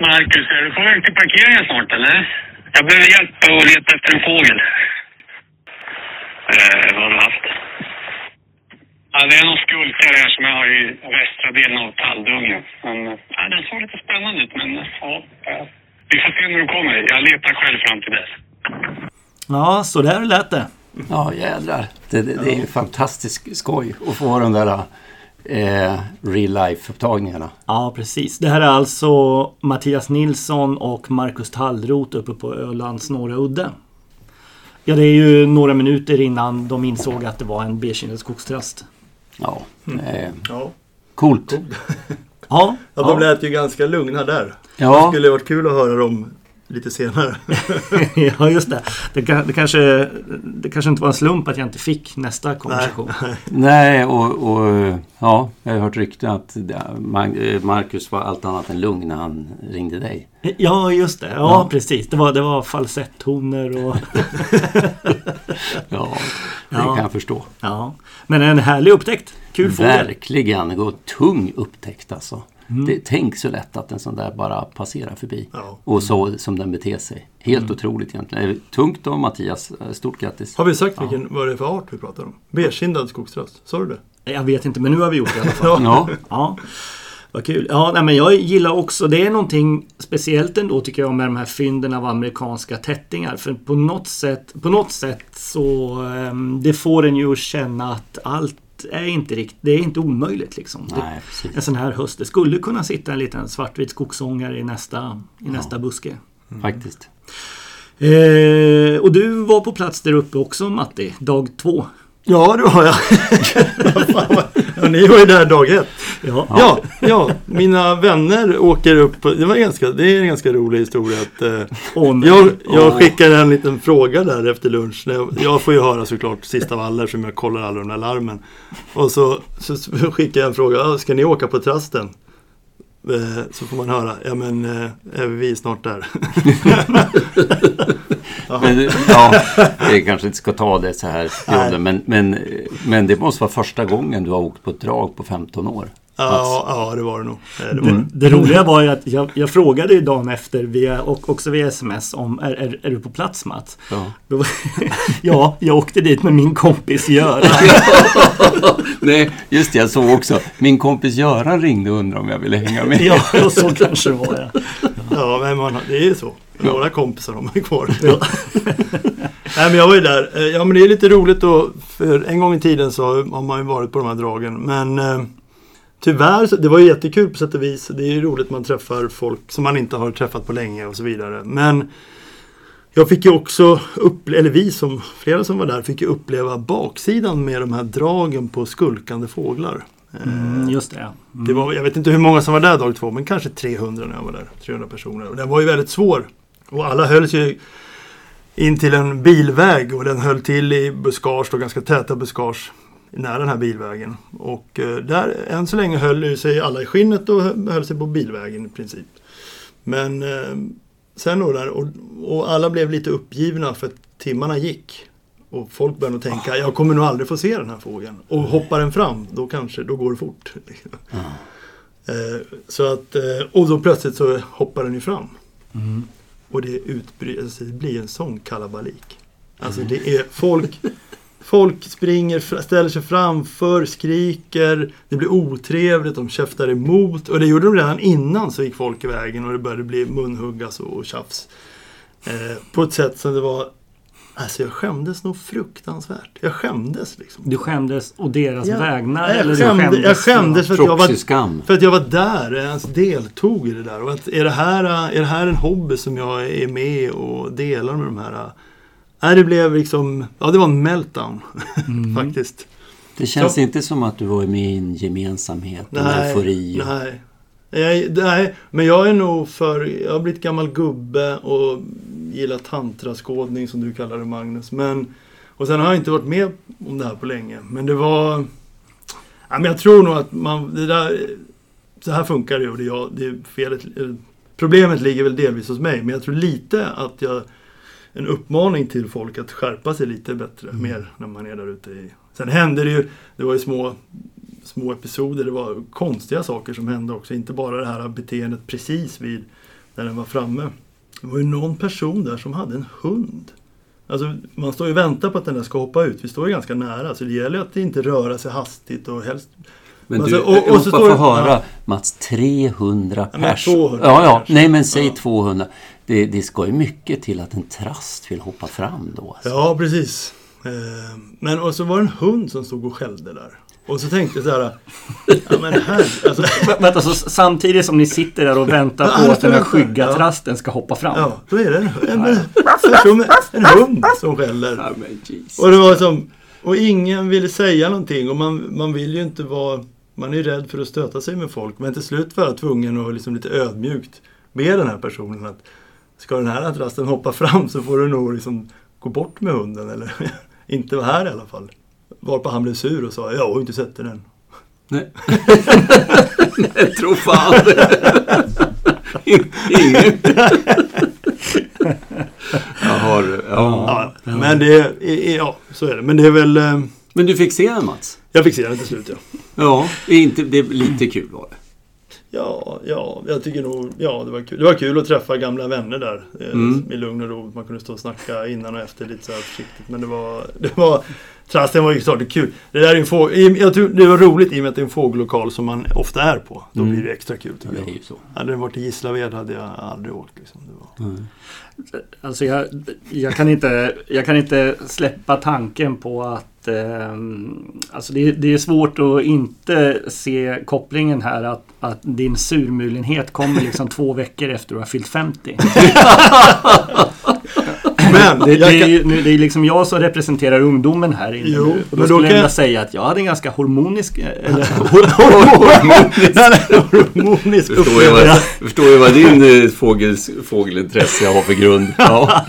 Marcus, är du på väg till parkeringen snart eller? Jag behöver hjälp att leta efter en fågel. Eh, vad har du haft? Ja, det är någon skulkare här som jag har i västra delen av talldungen. Men ja, den såg lite spännande ut, men ja, ja. Vi får se när du kommer. Jag letar själv fram till dess. Ja, så där lät det. Ja, jädrar. Det, det, det är ju fantastiskt skoj att få de där eh, real life-upptagningarna. Ja, precis. Det här är alltså Mattias Nilsson och Marcus Tallroth uppe på Ölands norra udde. Ja, det är ju några minuter innan de insåg att det var en bekindad skogstrast. Ja, eh, Ja. coolt. Ja, Ja, de lät ju ganska lugna där. Det Ja, skulle varit kul att höra dem lite senare. ja just det. Det, det, kanske, det kanske inte var en slump att jag inte fick nästa konversation. nej och, och ja, jag har hört rykten att Marcus var allt annat än lugn när han ringde dig. Ja, just det. Ja, Ja. precis. Det var, det var falsettoner och... Ja, det Ja. kan jag förstå. ja. Men en härlig upptäckt. Kul fågel. Verkligen, det går tung upptäckt alltså. Mm. Det, tänk så lätt att en sån där bara passerar förbi. Ja. Och så som den beter sig. Helt Mm. otroligt egentligen. Tungt då Mattias, Eh, stort grattis. Har vi sagt vilken, vad det är för art vi pratar om? Bekindad skogstrast, sa du det? Jag vet inte, men nu har vi gjort det i alla fall. Ja, Ja, vad kul. Ja, nej, men jag gillar också, det är någonting speciellt ändå tycker jag med de här fynden av amerikanska tättingar. För på något sätt, på något sätt så ehm, det får en ju att känna att allt är inte riktigt, det är inte omöjligt liksom. Det, nej precis. en sån här höst, det skulle kunna sitta en liten svartvit skogsångare i nästa, i nästa buske. Faktiskt. Eh, och du var på plats där uppe också Matti, dag två. Ja, det var jag. Ja, ni var ju där dag ett. Ja. Ja, ja, mina vänner åker upp. Det, var ganska, det är en ganska rolig historia. Att, eh, nej. jag jag Åh. skickade en liten fråga där efter lunch. Jag, jag får ju höra såklart sist av alla som jag kollar alla de där larmen. Och så, så skickar jag en fråga. "Ja, Ska ni åka på trasten? Eh, Så får man höra. Ja men eh, är vi snart där? Men, ja, jag kanske inte ska ta det så här men, men, men det måste vara första gången du har åkt på ett drag på 15 år. Ja, ja det var det nog. Det var det. Det roliga var ju att jag, jag frågade ju dagen efter via, och också via sms om är, är, är du på plats Mats? Ja. Då ja, jag åkte dit med min kompis Göran. Nej, just det, jag såg också. Min kompis Göran ringde och undrade om jag ville hänga med. ja, så kanske det var ja. Ja, men man, det är ju så. Några kompisar har man kvar. Ja. Nej, men jag var ju där. Eh, Ja, men det är lite roligt då. För en gång i tiden så har man ju varit på de här dragen. Men eh, tyvärr, det var ju jättekul på sätt och vis. Det är ju roligt man träffar folk som man inte har träffat på länge och så vidare. Men jag fick ju också uppleva, eller vi som, flera som var där, fick ju uppleva baksidan med de här dragen på skulkande fåglar. Mm, just det. ja. det var, jag vet inte hur många som var där dag två, men kanske 300 när jag var där. 300 personer. Och den var ju väldigt svår. Och alla höll sig in till en bilväg och den höll till i buskage, då, ganska täta buskage nära den här bilvägen. Och eh, där, än så länge höll ju sig alla i skinnet och hö- höll sig på bilvägen i princip. Men eh, sen då där, och, och alla blev lite uppgivna för att timmarna gick. Och folk började tänka, jag kommer nog aldrig få se den här fågeln. Och hoppar den fram, då kanske, då går det fort. Eh, så att, eh, och då plötsligt så hoppar den ju fram. Mm. Och det, utbry- alltså det blir en sån kalabalik. Alltså det är folk Folk springer, ställer sig framför, skriker, det blir otrevligt, de käftar emot. Och det gjorde de redan innan så gick folk i vägen och det började bli munhuggas och tjafs. Eh, på ett sätt som det var... Alltså jag skämdes nog fruktansvärt. Jag skämdes liksom. Du skämdes å deras Ja. vägnar? Nej, eller jag, du skämde, jag skämdes för att jag var för att jag var där, jag ens deltog i det där. Och att är, det här, är det här en hobby som jag är med och delar med de här? Nej, det blev liksom, ja det var en meltdown faktiskt. Det känns Så- inte som att du var med i en gemensamhet, en eufori. och- nej. Jag, nej, men jag är nog för, jag har blivit gammal gubbe och gillar tantraskådning som du kallar det Magnus. Men, och sen har jag inte varit med om det här på länge. Men det var, ja, men jag tror nog att man, det där, så här funkar det ju och det, är jag, det är felet, eller, problemet ligger väl delvis hos mig. Men jag tror lite att jag, en uppmaning till folk att skärpa sig lite bättre, mer när man är där ute i... Sen hände det ju, det var ju små små episoder. Det var konstiga saker som hände också. Inte bara det här beteendet precis vid när den var framme. Det var ju någon person där som hade en hund. Alltså man står ju och väntar på att den där ska hoppa ut. Vi står ju ganska nära så det gäller att inte röra sig hastigt och helst Men Alltså, du, och- och jag så måste står få det- höra ja. Mats, 300 Ja, men pers. 200 ja, ja. pers. Nej men säg Ja. 200. Det, det ska ju mycket till att en trast vill hoppa fram då. Alltså. Ja, precis. Eh, Men och så var det en hund som stod och skällde där. Och så tänkte jag så här. Ja men här, alltså, Vä- Vänta, så samtidigt som ni sitter där och väntar Ja, på att den här skygga Ja. trasten ska hoppa fram. ja, då är det en, en, en, hund som skäller. Ja. Och det var som, och ingen ville säga någonting och man, man vill ju inte vara, man är ju rädd för att stöta sig med folk. Men till slut var jag tvungen att liksom lite ödmjukt be den här personen att ska den här trasten hoppa fram så får du nog liksom gå bort med hunden eller inte vara här i alla fall. Varpå han blev sur och sa, jag har inte sett den än. Nej. Nej, tro fan. Ingen. Jag har, ja. Ja, men det är, ja, så är det. Men det är väl, eh, Men du fick se den Mats? Jag fick se den till slut ja. Ja, det är, inte, det är lite kul var det. Ja, ja, jag tycker nog, ja det var kul. Det var kul att träffa gamla vänner där. eh, Mm. I lugn och ro. Man kunde stå och snacka innan och efter lite så här försiktigt. Men det var, det var, trasten var ju klart det är kul. Det där är en fågel, jag tror det var roligt i och med att det är en fågellokal som man ofta är på. Då Mm. blir det extra kul tycker Det är jag. ju så. Hade den varit i Gislaved hade jag aldrig åkt. Liksom. Det var... Alltså jag, jag, kan inte, jag kan inte släppa tanken på att ehm, alltså det, det är svårt att inte se kopplingen här att, att din surmulenhet kommer liksom två veckor efter du har fyllt 50. Men Det, det, jag är, ju, nu- det är liksom jag som representerar ungdomen här inne Jo, nu. Och men då då skulle jag vilja jag- säga att jag hade en ganska hormonisk... Eller, harmonisk Förstår ju vad, förstår ju vad din eh, fågels, fågelintresse har för grund. Ja.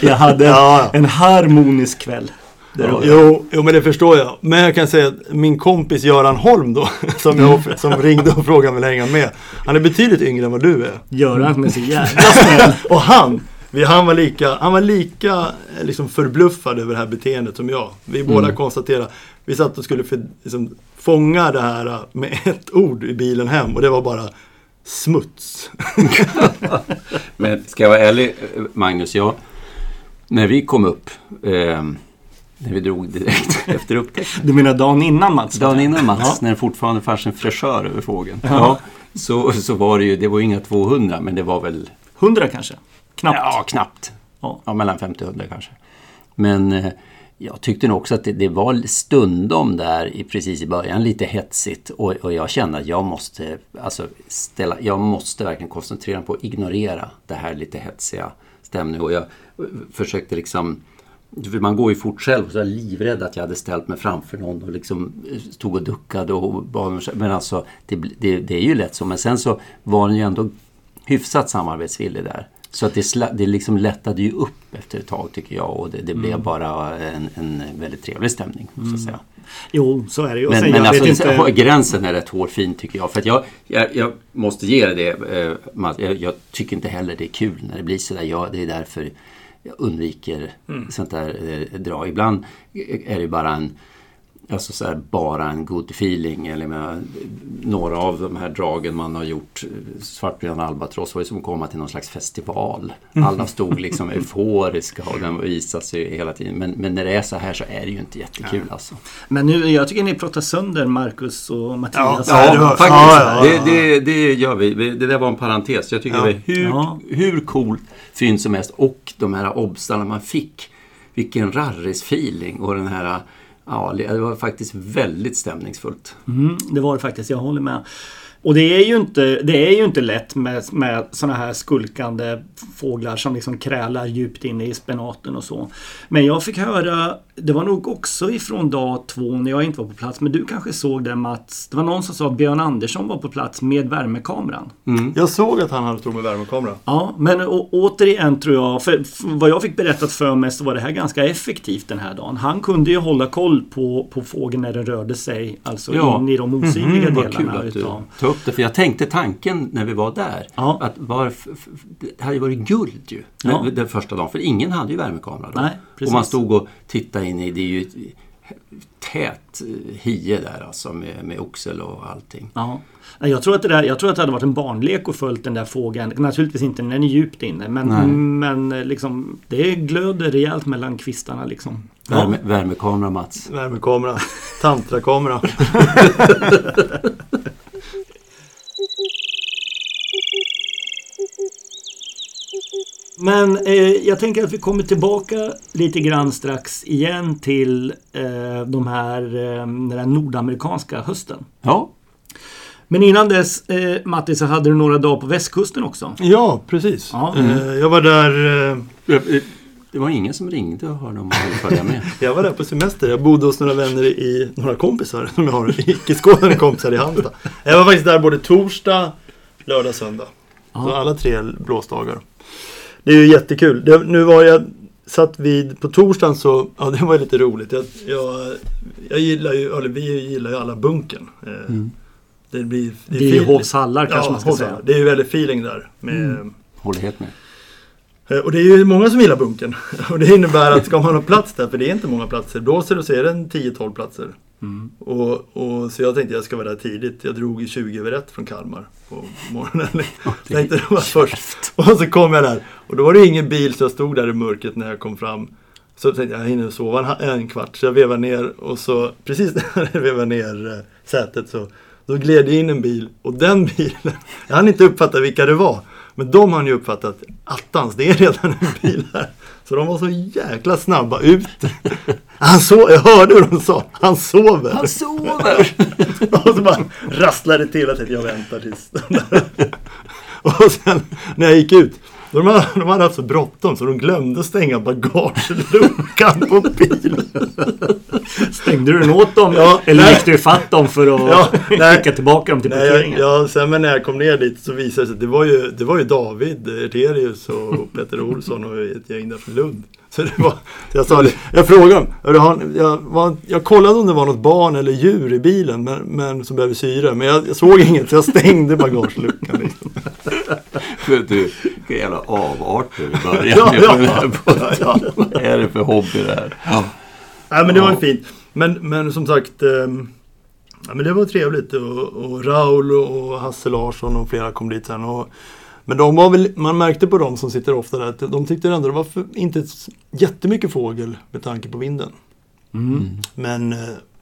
jag hade en harmonisk kväll. Ja. Jo, jo, men det förstår jag. Men jag kan säga att min kompis Göran Holm då, som, jag, som ringde och frågade om jag ville hänga med. Han är betydligt yngre än vad du är. Göran som är så jävla snäll. Och han, han var lika, han var lika eh, liksom förbluffad över det här beteendet som jag. Vi båda konstaterade, vi satt och skulle för, liksom, fånga det här eh, med ett ord i bilen hem och det var bara smuts. Men ska jag vara ärlig, eh, Magnus, jag, när vi kom upp, eh, när vi drog direkt efter upptäckten, Du menar dagen innan Mats? dagen innan Mats, Ja. när det fortfarande fanns en fräschör över fågeln, ja. så, så var det ju, det var ju inga 200, men det var väl 100 kanske? Knappt. Ja, knappt. Ja. Ja, mellan 50 och 100 kanske. Men eh, jag tyckte nog också att det, det var stundom där i, precis i början lite hetsigt och, och jag kände att jag måste, alltså, ställa, jag måste verkligen koncentrera mig på att ignorera det här lite hetsiga stämningen. Och jag eh, försökte liksom man går ju fort själv och så är jag livrädd att jag hade ställt mig framför någon och liksom eh, stod och duckade och bad. Men alltså, det, det, det är ju lätt så. Men sen så var den ju ändå hyfsat samarbetsvillig där. Så att det, det liksom lättade ju upp efter ett tag tycker jag och det, det blev bara en, en väldigt trevlig stämning. Måste jag säga. Jo, så är det ju. Men, sen, men alltså, inte... gränsen är rätt hårfin tycker jag. För att jag, jag, jag måste ge dig det, eh, Mats. jag, jag tycker inte heller det är kul när det blir sådär. Jag, det är därför jag undviker sånt där eh, drag. Ibland är det bara en Alltså så här, bara en good feeling. Eller med, några av de här dragen man har gjort, Svartbjörn albatross var ju som att komma till någon slags festival. Alla stod liksom euforiska och den visas ju hela tiden. Men, men när det är så här så är det ju inte jättekul alltså. Men nu, jag tycker ni pratar sönder Marcus och Mattias. Ja, det var- faktiskt. ja, ja, ja. Det, det, det gör vi. Det där var en parentes. Jag tycker Ja. det var hur, Ja. hur cool fynd som helst. Och de här obstarna man fick. Vilken rarris-feeling och den här... Ja, det var faktiskt väldigt stämningsfullt. Mm, det var det faktiskt, jag håller med. Och det är ju inte, det är ju inte lätt med, med såna här skulkande fåglar som liksom krälar djupt inne i spenaten och så. Men jag fick höra, det var nog också ifrån dag två när jag inte var på plats, men du kanske såg det Mats. Det var någon som sa att Björn Andersson var på plats med värmekameran. Jag såg att han hade stått med värmekamera. Ja, men å, återigen tror jag, för f- vad jag fick berättat för mig så var det här ganska effektivt den här dagen. Han kunde ju hålla koll på, på fågeln när den rörde sig, alltså Ja. in i de osynliga Vad kul delarna att du utav... upp det. För jag tänkte tanken när vi var där. Ja. Att var, f- f- det hade ju varit guld ju. Ja. Den första dagen. För ingen hade ju värmekamera då. Nej, och man stod och tittade in i det. är ju tät eh, hie där alltså med, med oxel och allting. Ja. Jag tror, att det där, jag tror att det hade varit en barnlek att följt den där fågeln. Naturligtvis inte den är djupt inne. Men, Nej. men eh, liksom, det glöder rejält mellan kvistarna. Liksom. Ja. Värme, Värmekamera Mats. Värmekamera, tantrakamera. Men eh, jag tänker att vi kommer tillbaka lite grann strax igen till eh, de här, eh, den här nordamerikanska hösten. Ja, Men innan dess, eh, Matti, så hade du några dagar på västkusten också. Ja, precis. Ja. Eh, Jag var där eh, det var ingen som ringde och hörde om man ville följa med. Jag var där på semester. Jag bodde hos några vänner i, några kompisar som jag har, icke-skådande kompisar i Halmstad. Jag var faktiskt där både torsdag, lördag, söndag. Så alla tre blåsdagar. Det är ju jättekul. Det, nu var jag satt vid, på torsdagen så, ja det var lite roligt. Jag, jag, jag gillar ju, eller vi gillar ju alla bunken. Eh, Det, blir, Det är ju feel- Hovshallar kanske ja, man ska Hovshallar. säga. Det är ju väldigt feeling där. Med, Håller helt med. Eh, Och det är ju många som gillar bunkern. Och det innebär att ska man ha plats där, för det är inte många platser. Blåser det så är det en 10-12 platser. Mm. Och, och, så jag tänkte jag ska vara där tidigt. Jag drog i 20 över ett från Kalmar på morgonen. tänkte det var först. Och så kom jag där. Och då var det ingen bil så jag stod där i mörkret när jag kom fram. Så tänkte jag, jag hinner sova en, en kvart. Så jag vevade ner och så precis när jag vevade ner eh, sätet så då gled det in en bil. Och den bilen, jag hann inte uppfatta vilka det var. Men de har ju uppfattat, attans det är redan en bil här. Så de var så jäkla snabba ut. Han sov, jag hörde hur de sa, han sover. Han sover! Och så bara rasslade det till att jag väntar tills Och sen när jag gick ut de, hade, de hade haft så bråttom så de glömde stänga bagageluckan på bilen. Stängde du den åt dem? Ja, eller nej. gick du ifatt dem för att Ja, nej. skicka tillbaka dem till Nej, parkeringen? jag, sen men när jag kom ner dit så visade det sig att det var ju, det var ju David Erterius och Peter Olsson och ett gäng där från Lund. Så det var, jag sa det, jag frågade dem, "Hörru, har ni- jag, jag kollade om det var något barn eller djur i bilen men, men som behöver syre. Men jag, jag såg inget så jag stängde bagageluckan. Liksom. Du, vilka jävla avarter i början Ja, ja, båten. ja. Vad är det för hobby det här? Ja. Nej men det var ju Ja. fint. Men, men som sagt, ja, men det var trevligt. Och, och Raul och, och Hasse Larsson och flera kom dit sen. Och, men de var väl, man märkte på dem som sitter ofta där att de tyckte ändå det var för, inte jättemycket fågel med tanke på vinden. Mm. Men eh,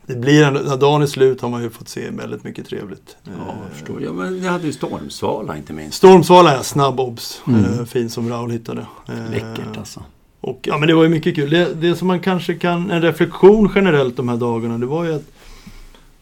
det blir ändå, när dagen är slut har man ju fått se väldigt mycket trevligt. Ja, Eh, jag förstår. Ja, men jag hade ju stormsvala inte minst. Stormsvala är snabb obs. Mm. Eh, fin som Raul hittade. Eh, Läckert alltså. Och ja, men det var ju mycket kul. Det, det som man kanske kan, en reflektion generellt de här dagarna, det var ju att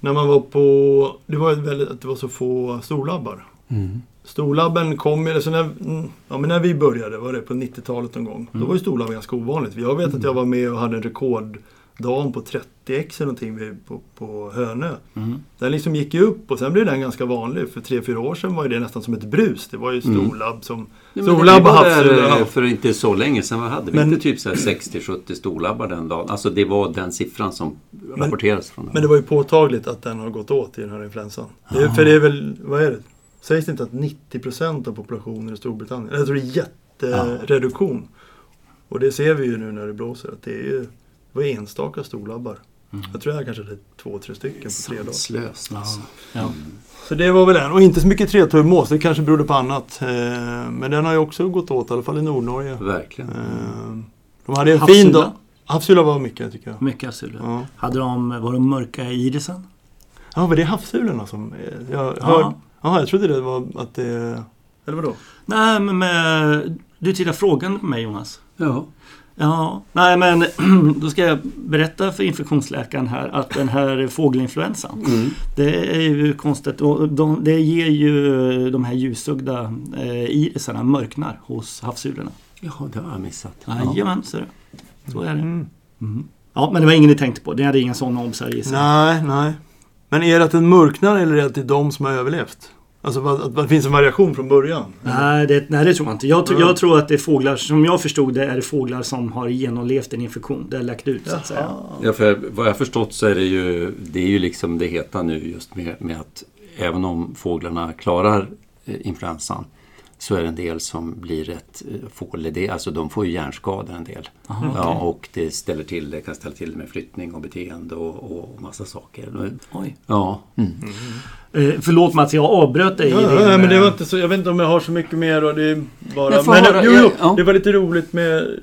när man var på, det var ju väldigt, att det var så få storlabbar. Mm. Storlabben kom ju, alltså när, mm, ja, men när vi började, var det på 90-talet någon gång, Mm. då var ju storlabben ganska ovanligt. Jag vet att jag var med och hade en rekorddag på 30 x eller någonting på, på Hönö. Mm. Den liksom gick ju upp och sen blev den ganska vanlig. För 3-4 år sedan var ju det nästan som ett brus. Det var ju Mm. storlabb som... Men storlabb och där eh, för inte så länge sedan. Vad hade vi? Men- inte typ så här 60-70 storlabbar den dagen? Alltså det var den siffran som rapporterades från den. Men det var ju påtagligt att den har gått åt i den här influensan. Det för det är väl, vad är det? Sägs det inte att 90% av populationen i Storbritannien, jag tror det är jättereduktion. Och det ser vi ju nu när det blåser att det är ju, det var enstaka storlabbar. Jag tror jag kanske hade två, tre stycken på tre dagar. Sanslöst alltså. Ja. Så det var väl en. Och inte så mycket tretuvmås, det kanske berodde på annat. Eh, Men den har ju också gått åt, i alla fall i Nordnorge. Verkligen. Eh, De hade en fin Havsula? dag. Havsula var mycket tycker jag. Mycket azul. Ja. Hade de, var de mörka i irisen? Ja, var det havsulorna som... Jag Ja. Hörde... Ja, jag trodde det var att det... Eller vadå? Nej, men med, du tittar frågande på mig Jonas. Ja. Ja, nej men då ska jag berätta för infektionsläkaren här att den här fågelinfluensan Mm. Det är ju konstigt och de, det ger ju de här ljussugda eh, irisarna mörknar hos havsulorna. Jaha, det har jag missat. Jajamän, ser du. Så är det. Mm. Mhm. Ja, men det var ingen ni tänkte på. Ni hade inga sådana obsar. Nej, nej. Men är det att den mörknar eller är det att det är de som har överlevt? Alltså att det finns en variation från början? Nej det, nej, det tror jag inte. Jag, tr- Mm. jag tror att det är fåglar, som jag förstod det, är det fåglar som har genomlevt en infektion. Det har läckt ut så att säga. Ja, för vad jag förstått så är det ju, det är ju liksom det heta nu just med, med att även om fåglarna klarar eh, influensan så är det en del som blir rätt eh, fålig. Alltså de får ju hjärnskador en del. ja, och det ställer till det kan ställa till med flyttning och beteende och, och massa saker. Oj. Ja. Mm. Eh, förlåt Mats, jag avbröt dig. Ja, din, nej, men det var eh, inte så, jag vet inte om jag har så mycket mer och det är bara... Men, höra, jo, ja, jo, ja. det var lite roligt med...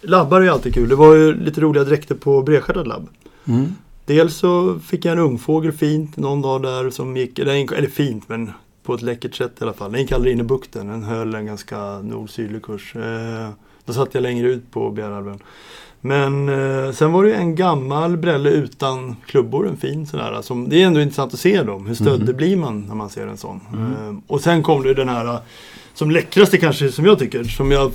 Labbar är ju alltid kul. Det var ju lite roliga dräkter på bredstjärtad labb. Mm. Dels så fick jag en ungfågel fint någon dag där som gick, eller, gick- eller fint men på ett läckert sätt i alla fall. Den gick aldrig in i bukten, den höll en ganska nord-sydlig kurs. Eh, då satt jag längre ut på Bjärhalvön. Men eh, sen var det ju en gammal brälle utan klubbor, en fin sån. Som, det är ändå intressant att se dem, hur stöddig blir man när man ser en sån. Eh, och sen kom det den här, eh, som läckraste kanske som jag tycker, som, jag,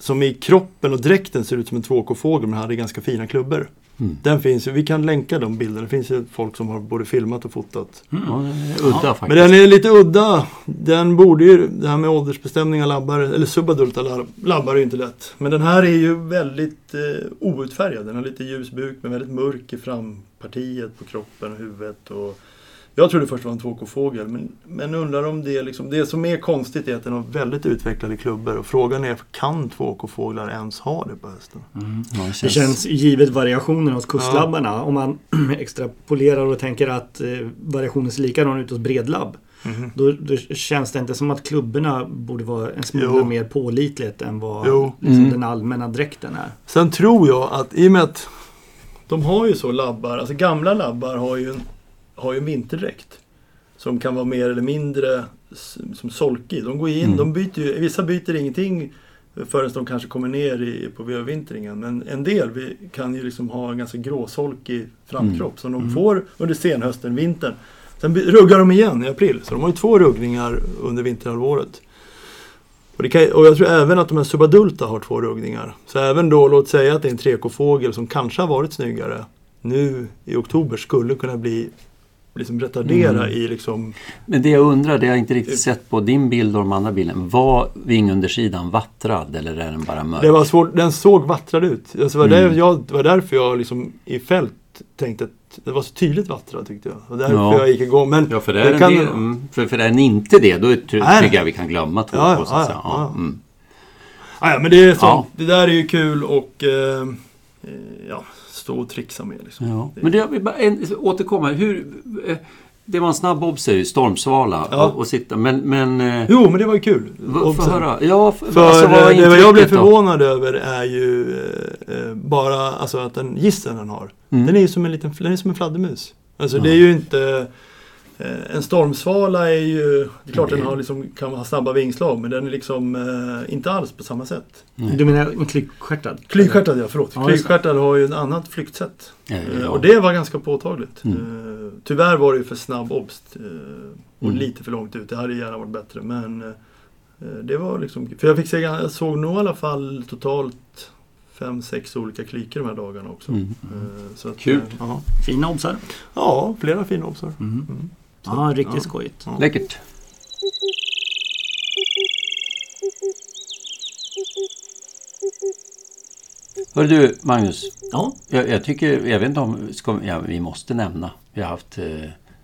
som i kroppen och dräkten ser ut som en 2K-fågel men hade ganska fina klubbor. Mm. Den finns ju, vi kan länka de bilderna. Det finns ju folk som har både filmat och fotat. Ja, är udda faktiskt. Men den är lite udda. Den borde ju, det här med åldersbestämning av labbar, eller subadulta lab- labbar är ju inte lätt. Men den här är ju väldigt eh, outfärgad. Den har lite ljus buk men väldigt mörk i frampartiet på kroppen och huvudet. Och jag trodde först det var en 2K-fågel men, men undrar om det liksom, det som är konstigt är att den har väldigt utvecklade klubbor och frågan är, kan 2K-fåglar ens ha det på hösten? Ja, det Det känns givet variationen hos kustlabbarna. Om man extrapolerar och tänker att eh, variationen ser likadan ut hos bredlabb. Mhm. Då, då känns det inte som att klubborna borde vara en smula mer pålitligt än vad liksom, Mm. den allmänna dräkten är. Sen tror jag att i och med att de har ju så labbar, alltså gamla labbar har ju en, har ju en vinterdräkt. Som kan vara mer eller mindre som solkig. De går in, Mm. de byter ju, vissa byter ingenting förrän de kanske kommer ner i, på övervintringen. Men en del vi, kan ju liksom ha en ganska gråsolkig framkropp som de får under senhösten, vintern. Sen ruggar de igen i april. Så de har ju två ruggningar under vinterhalvåret. Och, kan, och jag tror även att de här subadulta har två ruggningar. Så även då, låt säga att det är en 3K-fågel som kanske har varit snyggare. Nu i oktober skulle kunna bli liksom retardera Mm. i liksom... Men det jag undrar, det har jag inte riktigt sett på din bild och de andra bilderna. Var vingundersidan vattrad eller är den bara mörk? Det var svårt, den såg vattrad ut. Alltså var Mm. det, jag, det var därför jag liksom i fält tänkte att det var så tydligt vattrad tyckte jag. Och därför Ja. jag gick igång. Men Ja, för det är, kan- mm, för, för är den inte det, då tycker jag vi kan glömma två Ja, på, så ja, att säga. ja, mm. Ja, men det är. Ja. Det där är ju kul och eh, eh, ja, stå och trixa med liksom. Ja. Men det, jag vill bara en, återkomma. Hur, eh, det var en snabb obser, stormsvala Ja. och, och sitta. Men, men eh, Jo, men det var ju kul. sen- höra. Ja, f- För alltså, vad var eh, det jag blev intrycket då? förvånad över är ju eh, bara alltså att den gisten den har. Mm. Den är ju som en liten den är som en fladdermus. Alltså Ja. det är ju inte... Eh, en stormsvala är ju... Det är klart den har liksom, kan ha snabba vingslag men den är liksom eh, inte alls på samma sätt. Nej. Du menar en klyckstjärtad? Klygstjärtad ja, förlåt. Ja. Klygstjärtad har ju ett annat flyktsätt. Ja, Eh, ja. Och det var ganska påtagligt. Mm. Eh, tyvärr var det ju för snabb obst. Eh, och Mm. lite för långt ut. Det hade gärna varit bättre. Men eh, det var liksom... För jag, fick se, jag såg nog i alla fall totalt fem, sex olika klykor de här dagarna också. Mm. Eh, så att, Kul. eh, ja. Fina obsar. ja, flera fina obsar. Mm. Ja, riktigt Ja. skojigt. Ja. Läckert. Hör du Magnus, Ja, jag, jag tycker, jag vet inte om, ska, ja, vi måste nämna, vi har haft eh,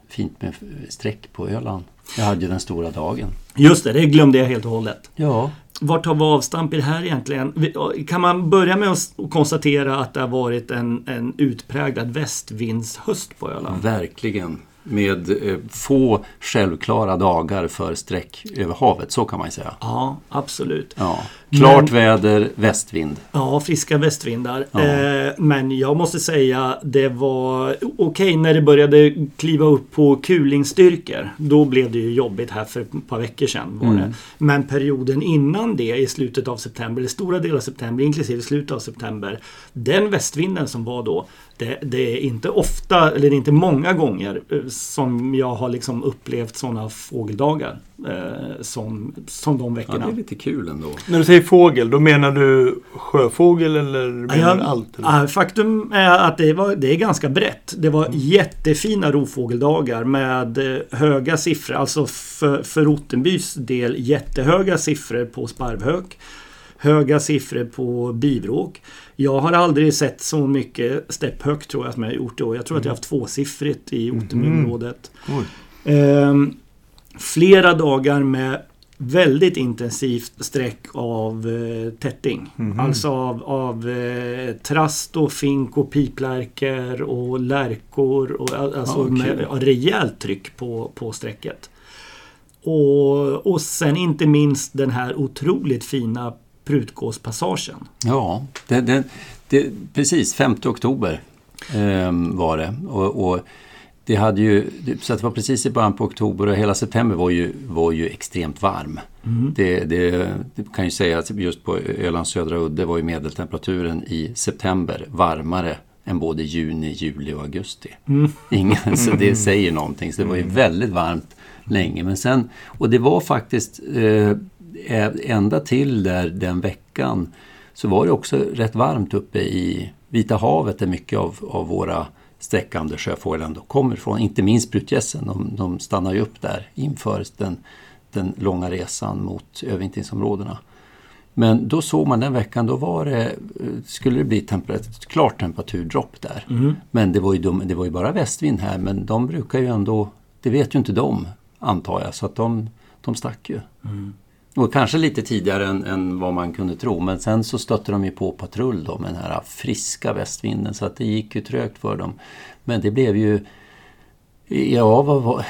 fint med streck på Öland. Jag hade ju den stora dagen. just det. Det glömde jag helt och hållet. Ja, Var tar vi avstamp i det här egentligen? Kan man börja med att konstatera att det har varit en, en utpräglad västvindshöst på Öland? verkligen. Med eh, få självklara dagar för streck över havet, så kan man säga. Ja, absolut. Ja. Klart Men- väder, västvind. Ja, friska västvindar. Ja. Eh, men jag måste säga det var okej när det började kliva upp på kulingstyrkor. Då blev det ju jobbigt här för ett par veckor sedan. Var Mm. det. Men perioden innan det i slutet av september, eller stora delar av september, inklusive slutet av september. Den västvinden som var då. Det, det är inte ofta, eller det är inte många gånger eh, som jag har liksom upplevt sådana fågeldagar. Eh, som, som de Ja, veckorna. det är lite kul ändå. När du säger fågel, då menar du sjöfågel eller menar Ja, allt? Eller? faktum är att det, var, det är ganska brett. Det var jättefina rovfågeldagar med eh, höga siffror. Alltså för, för Ottenbys del jättehöga siffror på sparvhök. Höga siffror på bivråk. Jag har aldrig sett så mycket stepphök tror jag som jag har gjort i år. Jag tror att jag har haft tvåsiffrigt i Ottenbyområdet. Oj. Ehm, flera dagar med väldigt intensivt streck av eh, tätting. Alltså av, av eh, trast och fink och piplärkor och lärkor. Och, al- alltså Ja, kul. med rejält tryck på, på strecket. Och, och sen inte minst den här otroligt fina prutgåspassagen. Ja, det, det, det, precis 5 oktober ehm, var det. Och, och det hade ju, så det var precis i början på oktober och hela september var ju, var ju extremt varm. Det, det, det kan ju säga att just på Ölands södra udde var ju medeltemperaturen i september varmare än både juni, juli och augusti. Ingen, så det säger någonting. Så det var ju väldigt varmt länge. Men sen, och det var faktiskt eh, ända till där den veckan så var det också rätt varmt uppe i Vita havet där mycket av, av våra sträckande sjöfåglar ändå kommer ifrån. Inte minst prutgässen, de, de stannar ju upp där inför den, den långa resan mot övervintringsområdena. Men då såg man den veckan, då var det, eh, skulle det bli temper, ett klart temperaturdropp där. Men det var, ju dum, det var ju bara västvind här, men de brukar ju ändå, det vet ju inte de antar jag, så att de, de stack ju. Och kanske lite tidigare än, än vad man kunde tro, men sen så stötte de ju på patrull då med den här friska västvinden så att det gick ju trögt för dem. Men det blev ju Ja, vad var,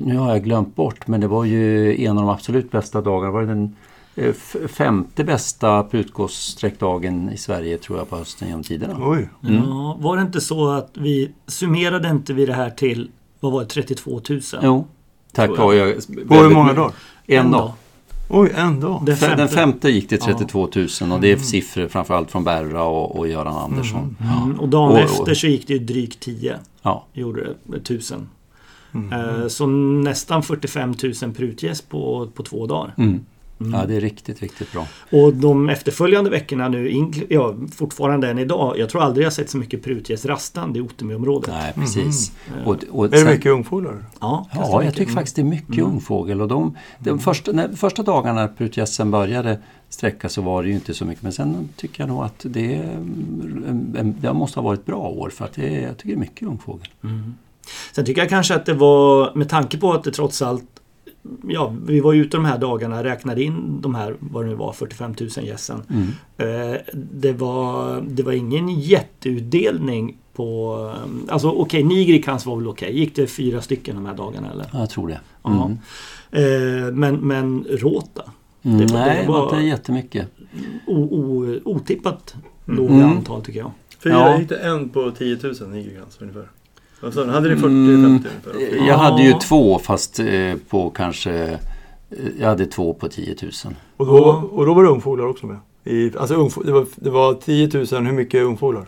nu har jag glömt bort, men det var ju en av de absolut bästa dagarna. Var det den eh, femte bästa prutgåssträckdagen i Sverige tror jag på hösten genom tiderna? Oj. Ja, var det inte så att vi summerade inte vi det här till vad var det, 32 000? Jo, tack vare... På hur många dagar? En dag. En dag. Den Fe- Den femte. femte gick till 32 000 och det är siffror framförallt från Berra och, och Göran Andersson. Mm, och dagen Och- efter så gick det ju drygt 10. Ja. Gjorde det, 1000. Mm. Eh, Så nästan 45 000 prutgäss på, på två dagar. Mm. ja, det är riktigt, riktigt bra. Och de efterföljande veckorna nu, ja, fortfarande än idag. Jag tror aldrig jag sett så mycket prutgäss rastande i Ottenbyområdet. Nej, precis. Och, och Är det sen- mycket ungfåglar? Ja, Ja, jag mycket. tycker faktiskt det är mycket ungfågel. Och de, de första, när, första dagarna när prutgässen började sträcka så var det ju inte så mycket. Men sen tycker jag nog att det, mm, en- det måste ha varit ett bra år för att det, är- jag tycker det är mycket ungfågel. Sen tycker jag kanske att det var, med tanke på att det trots allt Ja, vi var ju ute de här dagarna, räknade in de här, vad det nu var, 45 000 gässen. Mm. Eh, det, var, det var ingen jätteutdelning på... eh, Alltså okej, Nigrikans var väl okej. Gick det fyra stycken de här dagarna eller? Ja, jag tror det. Ja. Mm. Eh, men, men Rota? Mm, Det var- nej, det var inte jättemycket. O, o, otippat låga Mm. antal tycker jag. Fyra Ja. gick det en på 10 000 Nigrigans ungefär. Vad sa ni? Hade ni 40-50 Mm, ungefär? Jag Ja. hade ju två fast eh, på kanske... eh, Jag hade två på 10 000. Och då, och då var det ungfåglar också med? I, alltså ungfå, det, var, det var 10 000, hur mycket ungfåglar?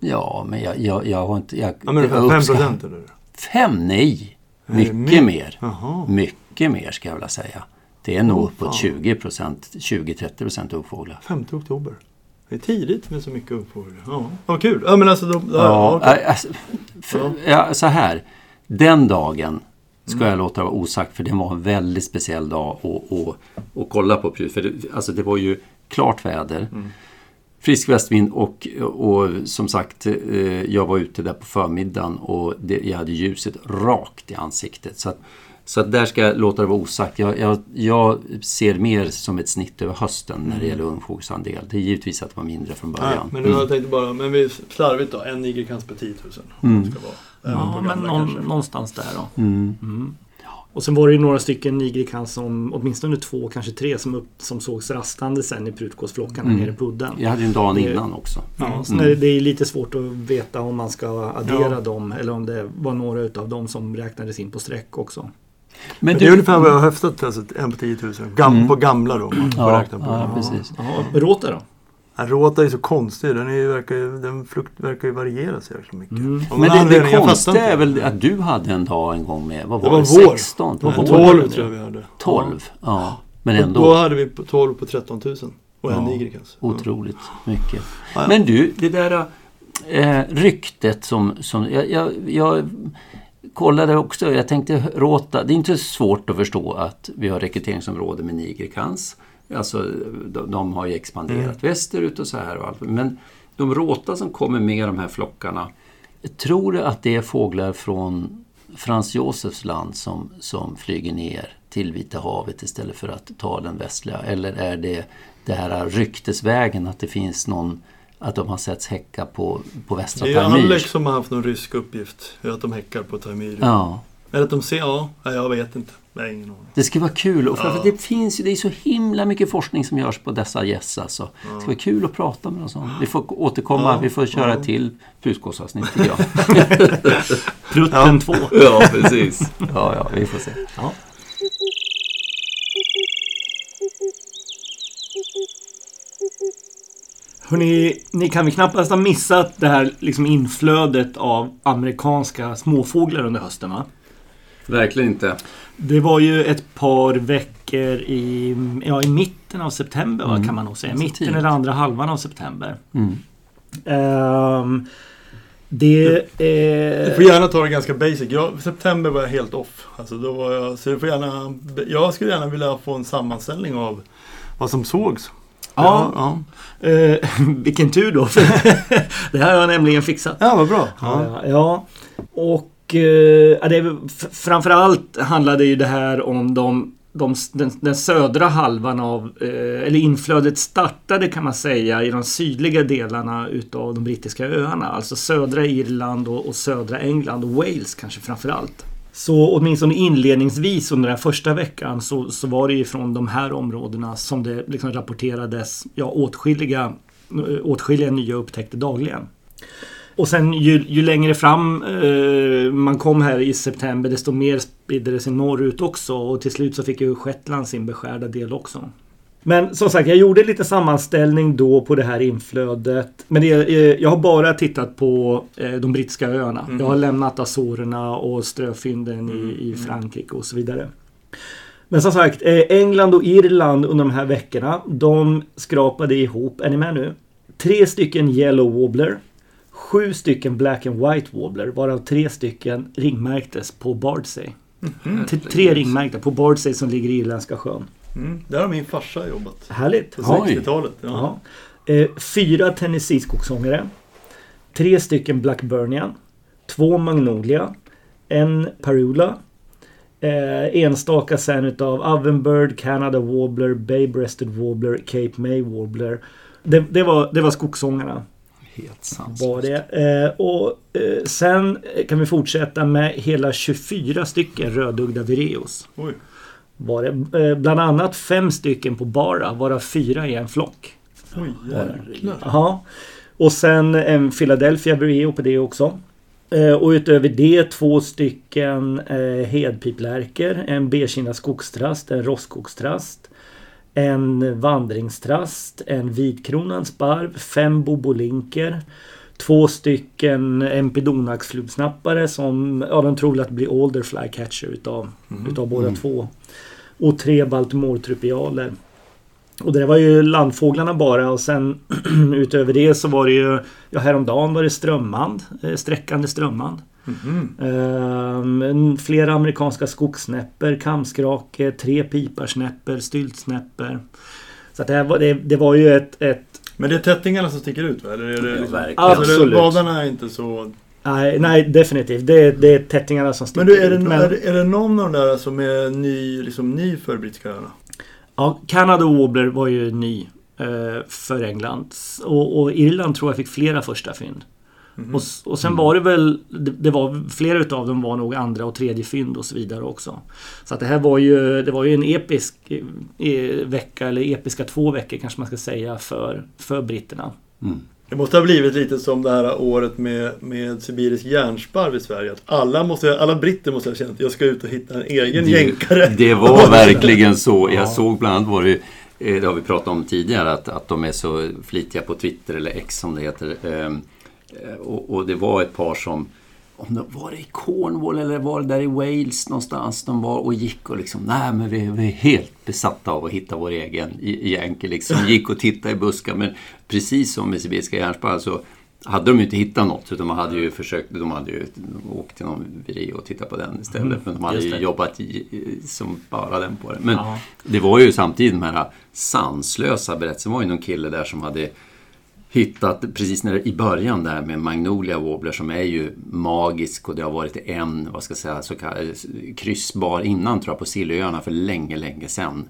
Ja, men jag, jag, jag har inte... Jag, Ja men jag 5 uppskattar- procent eller? Fem? Nej! Är det Mycket mer? mer. Mycket mer ska jag vilja säga. Det är nog Åh, uppåt fan. 20 procent, 20-30 procent ungfåglar. 5 oktober. Det är tidigt med så mycket ungfåglar. Ja, vad kul. Ja men alltså, då, ja, Ja, okej. äh, alltså, för, ja, så här. Den dagen ska jag låta vara osagt för det var en väldigt speciell dag att, att, att kolla på. För det, alltså det var ju klart väder. Frisk västvind och, och som sagt eh, jag var ute där på förmiddagen och det, jag hade ljuset rakt i ansiktet. Så att, så att där ska jag låta det vara osagt. Jag, jag, jag ser mer som ett snitt över hösten när det gäller ungfågelsandel. Det är givetvis att det var mindre från början. men nu jag tänkte bara, men vi slarvigt då, en nigerkans per 10 000. Mm. Det ska vara. Ja, men någon, någonstans där då. Mm. Mm. Och sen var det ju några stycken nigrikans som, åtminstone två, kanske tre, som, upp, som sågs rastande sen i prutgåsflockarna Mm. nere på udden. Jag hade ju en dag innan också. Ja, så Mm. det- det är lite svårt att veta om man ska addera Ja. dem eller om det var några utav dem som räknades in på streck också. Men Det är ungefär vad jag har höftat, alltså en på 10 000. Gam, Mm. På gamla då, man Ja, räkna på. ja, precis. Ja, Råta då? Råta är så konstig, den, är verkar, den flukt, verkar ju variera så jäkla mycket. Mm. Men det, det konstiga är väl att du hade en dag en gång med, vad Det var det? var vår. 16? På Nej, våren? 12 tror jag vi hade. 12? Ja. Men Och Då ändå hade vi på 12 på 13 000. Och en Ja, nigerkans. otroligt mycket. Ja, ja. Men du, det där eh, ryktet som... som jag, jag, jag kollade också, jag tänkte råta. Det är inte svårt att förstå att vi har rekryteringsområde med nigerkans. Alltså de, de har ju expanderat Mm. västerut och så här och allt. Men de råta som kommer med de här flockarna. Tror du att det är fåglar från Frans Josefs land som, som flyger ner till Vita havet istället för att ta den västliga? Eller är det det här ryktesvägen att det finns någon att de har setts häcka på, på västra Det är Taimyr? Alex som har haft någon rysk uppgift. Att de häckar på Taimyr. Ja. Eller att de ser, ja, nej, jag vet inte. Det är ingen aning. Det ska vara kul. Och för, Ja. för det finns ju, det är så himla mycket forskning som görs på dessa gäss alltså. Det ska vara kul att prata med dem. så. Vi får återkomma, Ja, vi får köra ja. till fuskåsavsnitt tycker jag. Prutten 2. ja, precis. Ja, ja, vi får se. Hörrni, ni kan väl knappast ha missat det här liksom inflödet av amerikanska småfåglar under hösten va? Verkligen inte. Det var ju ett par veckor i, ja, i mitten av september va, Mm. kan man nog säga. Mitten tidigt. eller andra halvan av september. Mm. Ehm, det... Du får gärna ta det ganska basic. Jag, september var jag helt off. Alltså då var jag, så du får gärna, jag skulle gärna vilja få en sammanställning av vad som sågs. Ja. ja. eh, vilken tur då. för det här har jag nämligen fixat. ja vad bra. Ja, ja. och eh, ja, det framförallt handlade ju det här om de, de, den, den södra halvan av, eh, eller inflödet startade kan man säga i de sydliga delarna utav de brittiska öarna. Alltså södra Irland och, och södra England och Wales kanske framförallt. Så åtminstone inledningsvis under den första veckan så, så var det ju från de här områdena som det liksom rapporterades ja, åtskilliga, eh, åtskilliga nya upptäckter dagligen. Och sen ju, ju längre fram eh, man kom här i september desto mer spridde det sig norrut också och till slut så fick ju Shetland sin beskärda del också. Men som sagt, jag gjorde lite sammanställning då på det här inflödet. Men det, eh, jag har bara tittat på eh, de brittiska öarna. Jag har lämnat Azorerna och ströfynden i, i Frankrike och så vidare. Men som sagt, eh, England och Irland under de här veckorna, de skrapade ihop, är ni med nu? Tre stycken Yellow Wobbler. Sju stycken Black and White Wobbler, varav tre stycken ringmärktes på Bardsey. T- Tre ringmärkta på Bardsey som ligger i Irländska sjön. Mm. Där har min farsa jobbat. Härligt! På Oj. 60-talet. Ja. Eh, fyra Tennessee-skogssångare. Tre stycken Blackburnian. Två Magnolia. En Parula. Eh, enstaka sen utav Ovenbird, Canada Warbler, Bay-breasted Warbler, Cape May Warbler. Det, det, var, det var skogssångarna. Helt sant. Var det. Eh, och eh, sen kan vi fortsätta med hela 24 stycken rödugda vireos. Oj. Var det. Eh, bland annat fem stycken på Bara, varav fyra i en flock. Oj. Ja. Och sen en Philadelphia Vireo på det också. Eh, och utöver det två stycken eh, hedpiplärkor, en bekindad skogstrast, en rostskogstrast, en vandringstrast, en vitkronad sparv, fem bobolinker, två stycken empidonaxflugsnappare som ja, de tror att blir Alder Flycatcher utav, utav båda två. Och tre Baltimore-trupialer. Och det var ju landfåglarna bara och sen utöver det så var det ju Ja häromdagen var det strömmand, eh, sträckande strömmand. Ehm, flera amerikanska skogssnäpper, kamskrake, tre piparsnäpper, styltsnäpper. Så att det, här var, det, det var ju ett, ett Men det är tättingarna som sticker ut va? Eller är det liksom... Alltså, Absolut. Vadarna är inte så... nej, nej definitivt. Det, det är tättingarna som sticker Men du, är det, ut. är, det- är det någon av de där som är ny, liksom, ny för brittiska öarna? Ja, Canada Wobbler var ju ny eh, för England. Och, och Irland tror jag fick flera första fynd. Och, s- och sen var det väl, det, det var flera utav dem var nog andra och tredje fynd och så vidare också. Så att det här var ju, det var ju en episk eh, vecka, eller episka två veckor kanske man ska säga för, för britterna. Mm. Det måste ha blivit lite som det här året med, med sibirisk järnsparv i Sverige. Att alla, måste, alla britter måste ha känt att jag ska ut och hitta en egen Det, jänkare. det var verkligen så. Jag såg bland annat var det eh, det har vi pratat om tidigare, att, att de är så flitiga på Twitter eller X som det heter. Ehm, eh, Och, och det var ett par som, om det var det i Cornwall eller var det där i Wales någonstans de var och gick och liksom, nej men vi, vi är helt besatta av att hitta vår egen jänke liksom. Gick och tittade i buskar men precis som med sibiriska järnsparv så hade de ju inte hittat något utan de hade ju försökt, de hade ju åkt till någon viré och tittat på den istället. men de hade ju jobbat i, som bara den på det. Men Ja. det var ju samtidigt de här sanslösa berättelserna. Det var ju någon kille där som hade hittat, precis när i början där med Magnolia Wobbler som är ju magisk och det har varit en, vad ska jag säga, så kallad kryssbar innan tror jag på Sillöarna för länge, länge sedan.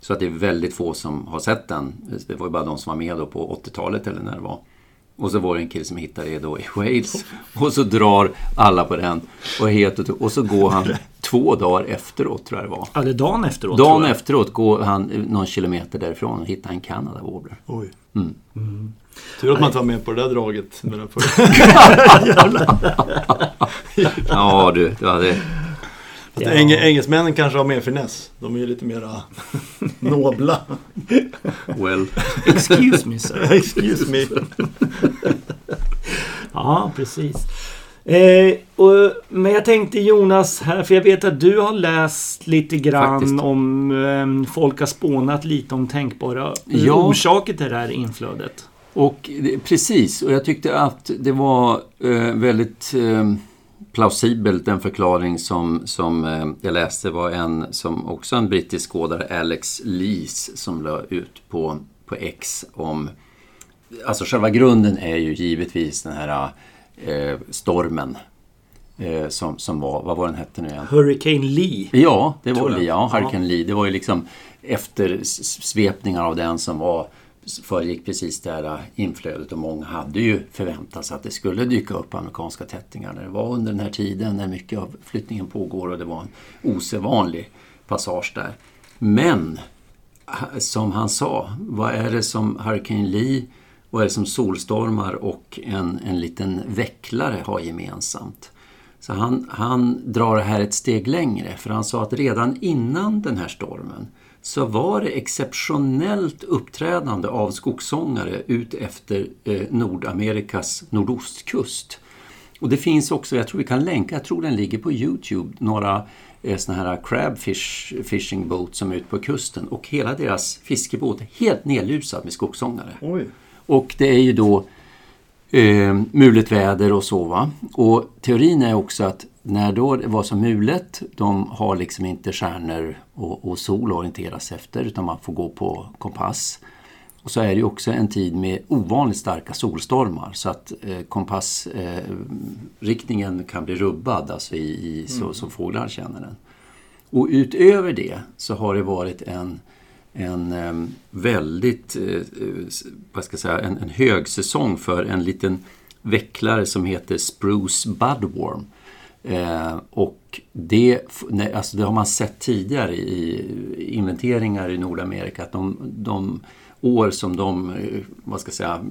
Så att det är väldigt få som har sett den. Det var ju bara de som var med då på 80-talet eller när det var. Och så var det en kille som hittade det då i Wales. Och så drar alla på den. Och, helt, och så går han två dagar efteråt, tror jag det var. Eller dagen efteråt. Dagen efteråt går han någon kilometer därifrån och hittar en Canada Wobbler. Oj. Mm. Mm. Tur att man inte var med på det där draget. Med den ja du, du hade... Ja. Eng engelsmännen kanske har mer finess. De är ju lite mera nobla. Well. Excuse me sir. Excuse me. ja, precis. Eh, och, men jag tänkte Jonas här, för jag vet att du har läst lite grann Faktiskt. om eh, folk har spånat lite om tänkbara ja. orsaker till det här inflödet. Och precis, och jag tyckte att det var eh, väldigt eh, plausibelt den förklaring som, som eh, jag läste var en som också en brittisk skådare, Alex Lees, som la ut på, på X om Alltså själva grunden är ju givetvis den här eh, stormen eh, som, som var, vad var den hette nu igen? Hurricane Lee. Ja, det var Lee. Ja, Hurricane ja. Lee. Det var ju liksom efter svepningar av den som var föregick precis det här äh, inflödet och många hade ju förväntat sig att det skulle dyka upp amerikanska tättingar när det var under den här tiden när mycket av flyttningen pågår och det var en osedvanlig passage där. Men som han sa, vad är det som Hurricane Lee, vad är det som solstormar och en, en liten vecklare har gemensamt? Så han, han drar det här ett steg längre för han sa att redan innan den här stormen så var det exceptionellt uppträdande av skogssångare ut efter eh, Nordamerikas nordostkust. Och det finns också, jag tror vi kan länka, jag tror den ligger på Youtube, några eh, såna här crabfish fishing boat som är ute på kusten och hela deras fiskebåt är helt nedlusad med skogssångare. Oj. Och det är ju då eh, mulet väder och så. Va? Och teorin är också att när då det var så mulet, de har liksom inte stjärnor och, och sol att orienteras efter utan man får gå på kompass. Och så är det också en tid med ovanligt starka solstormar så att eh, kompassriktningen eh, kan bli rubbad alltså i, i så, mm. så fåglar känner den. Och utöver det så har det varit en en väldigt, eh, eh, vad ska jag säga, en, en högsäsong för en liten vecklare som heter Spruce Budworm. Eh, och det, alltså det har man sett tidigare i inventeringar i Nordamerika att de, de år som de, eh, vad ska jag säga,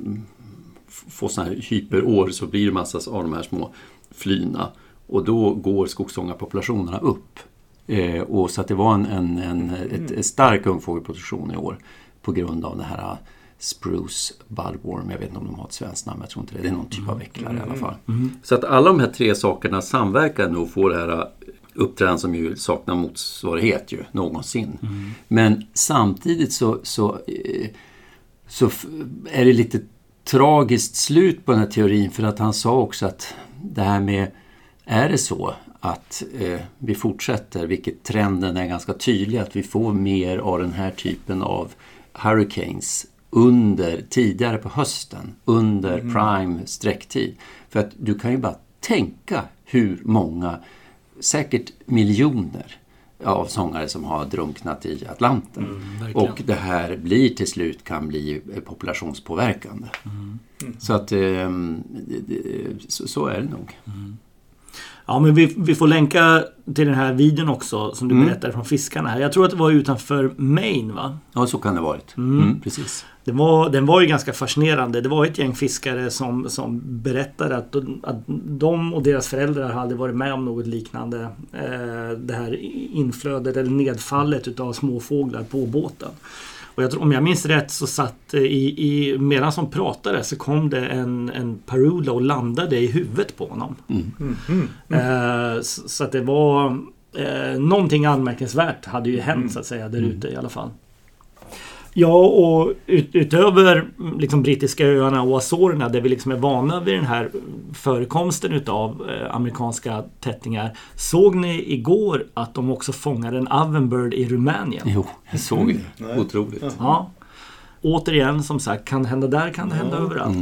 får sådana här hyperår så blir det massa av de här små flyna och då går skogsångarpopulationerna upp. Eh, och så att det var en, en, en ett, ett stark ungfågelproduktion i år på grund av det här uh, Spruce Budworm. Jag vet inte om de har ett svenskt namn, jag tror inte det. Det är någon typ av vecklare mm. i alla fall. Mm. mm. Så att alla de här tre sakerna samverkar nog och får det här uh, uppträdandet som ju saknar motsvarighet ju någonsin. Mm. Men samtidigt så, så, eh, så är det lite tragiskt slut på den här teorin för att han sa också att det här med, är det så att eh, vi fortsätter, vilket trenden är ganska tydlig, att vi får mer av den här typen av hurricanes under, tidigare på hösten, under mm. prime sträcktid. För att du kan ju bara tänka hur många, säkert miljoner av sångare som har drunknat i Atlanten. Mm, och det här blir till slut kan bli populationspåverkande. Mm. Så att eh, så, så, är det nog. Ja, men vi, vi får länka till den här videon också som du mm. berättade från fiskarna. här. Jag tror att det var utanför Maine va? Ja, så kan det ha varit. Mm. Mm, precis. Det var, den var ju ganska fascinerande. Det var ett gäng fiskare som, som berättade att, att de och deras föräldrar hade varit med om något liknande. Eh, det här inflödet eller nedfallet utav småfåglar på båten. Och jag tror, om jag minns rätt så satt eh, i, i medan som pratade så kom det en, en parula och landade i huvudet på honom. Mm. Mm. Mm. så, så, att det var eh, någonting anmärkningsvärt hade ju hänt mm. så att säga där ute i alla fall. Ja, och ut, utöver liksom, brittiska öarna och Azorerna där vi liksom är vana vid den här förekomsten utav eh, amerikanska tättingar. Såg ni igår att de också fångade en ovenbird i Rumänien? Jo, jag såg det. Mm. Otroligt. Ja. återigen, som sagt, kan det hända där kan det hända överallt.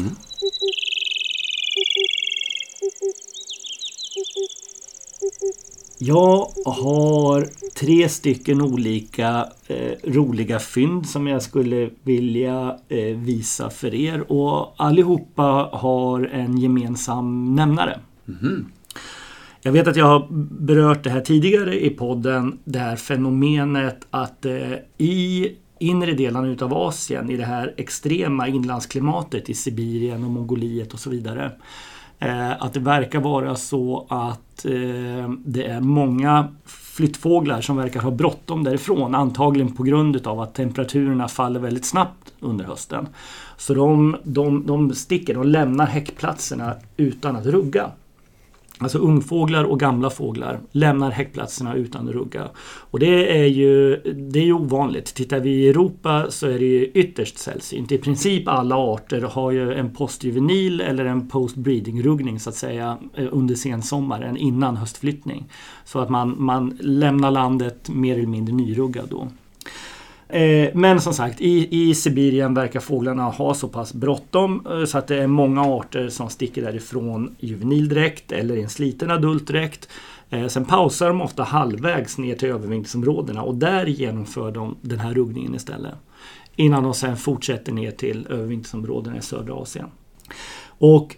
Jag har tre stycken olika eh, roliga fynd som jag skulle vilja eh, visa för er och allihopa har en gemensam nämnare. Jag vet att jag har berört det här tidigare i podden, det här fenomenet att eh, i inre delarna utav Asien, i det här extrema inlandsklimatet i Sibirien och Mongoliet och så vidare. Eh, att det verkar vara så att eh, det är många flyttfåglar som verkar ha bråttom därifrån. Antagligen på grund utav att temperaturerna faller väldigt snabbt under hösten. Så de, de, de sticker, de lämnar häckplatserna utan att rugga. Alltså ungfåglar och gamla fåglar lämnar häckplatserna utan att rugga. Och det är ju, det är ju ovanligt. Tittar vi i Europa så är det ju ytterst sällsynt. I princip alla arter har ju en postjuvenil eller en post-breeding-ruggning så att säga eh, under sensommaren innan höstflyttning. Så att man, man lämnar landet mer eller mindre nyruggad då. Eh, men som sagt, i, i Sibirien verkar fåglarna ha så pass bråttom eh, så att det är många arter som sticker därifrån i juvenildräkt eller i en sliten adultdräkt. Eh, sen pausar de ofta halvvägs ner till övervintringsområdena och där genomför de den här ruggningen istället. Innan de sen fortsätter ner till övervintringsområdena i södra Asien. Och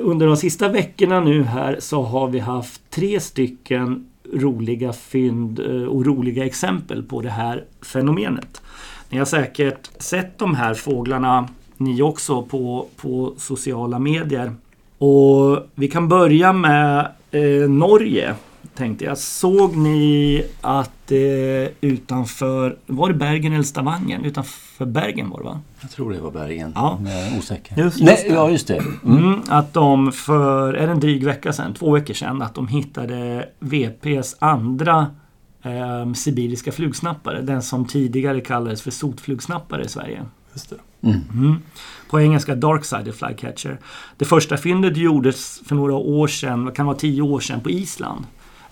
under de sista veckorna nu här så har vi haft tre stycken roliga fynd eh, och roliga exempel på det här fenomenet. Ni har säkert sett de här fåglarna ni också på, på sociala medier. Och vi kan börja med eh, Norge. Tänkte jag. Såg ni att eh, utanför, var det Bergen eller Stavanger? Utanför Bergen var det va? Jag tror det var Bergen. Ja. Men jag är osäker. Just- Nej, just det. ja, just det. Mm. Mm, att de för, är det en dryg vecka sedan, två veckor sedan, att de hittade VPs andra eh, sibiriska flugsnappare. Den som tidigare kallades för sotflugsnappare i Sverige. Just det. Mm. På engelska Dark-sided Flycatcher. Det första fyndet gjordes för några år sedan, kan vara 10 år sedan, på Island.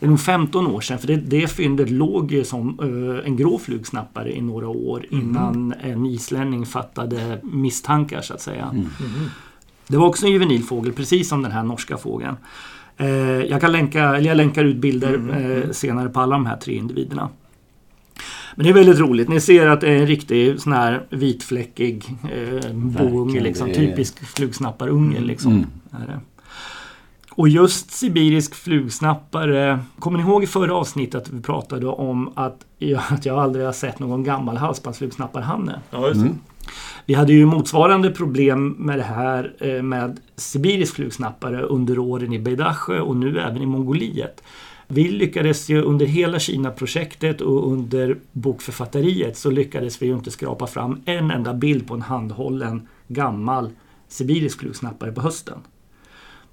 Det är nog 15 år sedan, för det, det fyndet låg ju som eh, en grå flugsnappare i några år innan en islänning fattade misstankar så att säga. Det var också en juvenil fågel, precis som den här norska fågeln. Eh, jag, kan länka, eller jag länkar ut bilder eh, senare på alla de här tre individerna. Men det är väldigt roligt. Ni ser att det är en riktig sån här vitfläckig eh, bounge. Liksom, typisk flugsnapparunge. Liksom, Mm. är det. Och just sibirisk flugsnappare. Kommer ni ihåg i förra avsnittet att vi pratade om att jag, att jag aldrig har sett någon gammal halsbandsflugsnapparhanne? Ja, just det. Vi hade ju motsvarande problem med det här eh, med sibirisk flugsnappare under åren i Beidasjö och nu även i Mongoliet. Vi lyckades ju under hela Kina-projektet och under bokförfatteriet så lyckades vi ju inte skrapa fram en enda bild på en handhållen gammal sibirisk flugsnappare på hösten.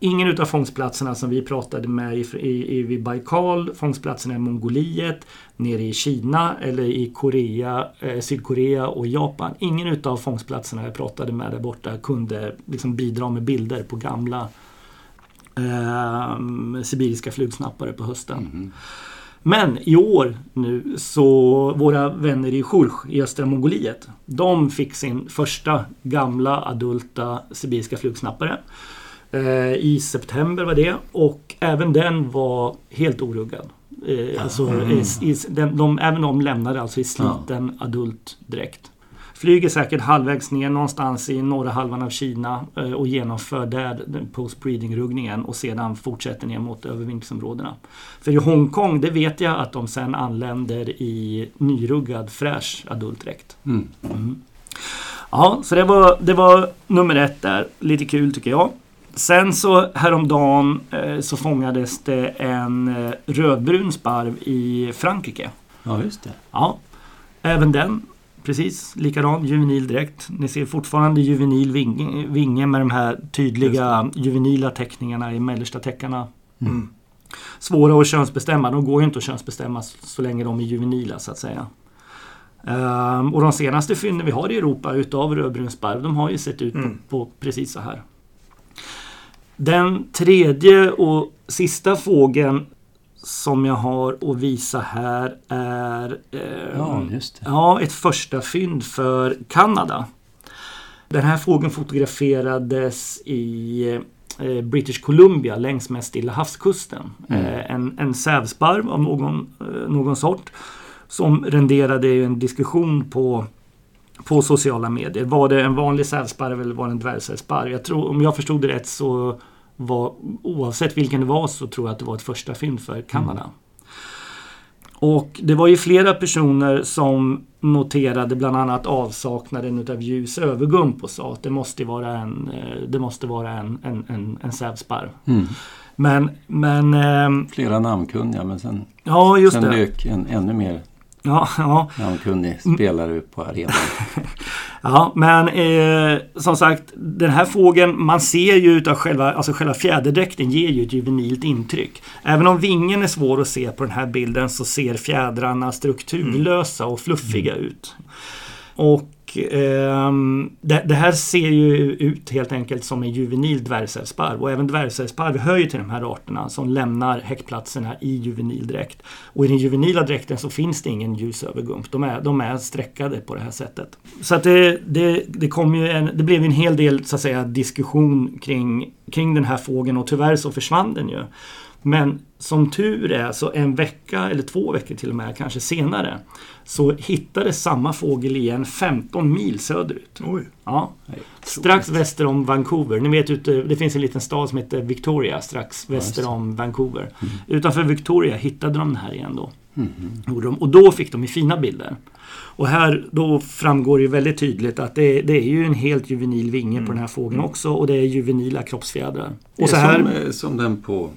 Ingen utav fångstplatserna som vi pratade med i, i, i vid Baikal, fångstplatserna i Mongoliet, nere i Kina eller i Korea, eh, Sydkorea och Japan. Ingen utav fångstplatserna jag pratade med där borta kunde liksom bidra med bilder på gamla eh, sibiriska flugsnappare på hösten. Men i år nu så våra vänner i Church i östra Mongoliet. De fick sin första gamla adulta sibiriska flugsnappare. Eh, I september var det och även den var helt oruggad. Eh, alltså, i, i, den, de, även de lämnade alltså i sliten adult dräkt. Flyger säkert halvvägs ner någonstans i norra halvan av Kina eh, och genomför där post-breeding-ruggningen och sedan fortsätter ner mot övervintringsområdena. För i Hongkong, det vet jag att de sen anländer i nyruggad fräsch adultdräkt. Mm. Ja, så det var, det var nummer ett där. Lite kul tycker jag. Sen så häromdagen eh, så fångades det en eh, rödbrun sparv i Frankrike. Ja, just det. Ja, även den precis likadan juvenil dräkt. Ni ser fortfarande juvenil vinge, vinge med de här tydliga juvenila teckningarna i mellersta täckarna. Mm. Svåra att könsbestämma. De går ju inte att könsbestämma så länge de är juvenila så att säga. Ehm, och de senaste fynden vi har i Europa utav rödbrun sparv, de har ju sett ut Mm. på, på precis så här. Den tredje och sista fågeln som jag har att visa här är eh, Ja, ja, ett första fynd för Kanada. Den här fågeln fotograferades i eh, British Columbia längs med Stilla havskusten. Mm. Eh, En, en sävsparv av någon, eh, någon sort som renderade en diskussion på, på sociala medier. Var det en vanlig sävsparv eller var det en dvärgsävsparv? Jag tror, om jag förstod det rätt så var oavsett vilken det var så tror jag att det var ett första fynd för Kanada. Och det var ju flera personer som noterade bland annat avsaknaden utav ljus övergump och sa att det måste vara en, eh, det måste vara en, en, en, en sävsparv. Mm. Men, men ehm, Flera namnkunniga men sen, ja just sen det. dök en ännu mer Ja, ja. namnkunnig spelare upp på arenan. Ja, men eh, som sagt, den här fågeln, man ser ju utav själva, alltså själva fjäderdräkten ger ju ett juvenilt intryck. Även om vingen är svår att se på den här bilden så ser fjädrarna strukturlösa och fluffiga ut. Och eh, det, det här ser ju ut helt enkelt som en juvenil dvärgsävsparv. Och även dvärgsävsparv hör ju till de här arterna som lämnar häckplatserna i juvenil dräkt. Och i den juvenila dräkten så finns det ingen ljusövergump. De är, de är streckade på det här sättet. Så att det, det, det, kom ju en, det blev en hel del så att säga, diskussion kring, kring den här fågeln och tyvärr så försvann den ju. Men som tur är så en vecka eller två veckor till och med kanske senare så hittades samma fågel igen 15 mil söderut. Oj. Ja. Strax väster om Vancouver. Ni vet ute, det finns en liten stad som heter Victoria strax väster om Vancouver. Utanför Victoria hittade de den här igen då. De. Och då fick de ju fina bilder. Och här då framgår ju väldigt tydligt att det, det är ju en helt juvenil vinge på den här fågeln också och det är juvenila kroppsfjädrar. Det Och är så här, som, eh, som den på,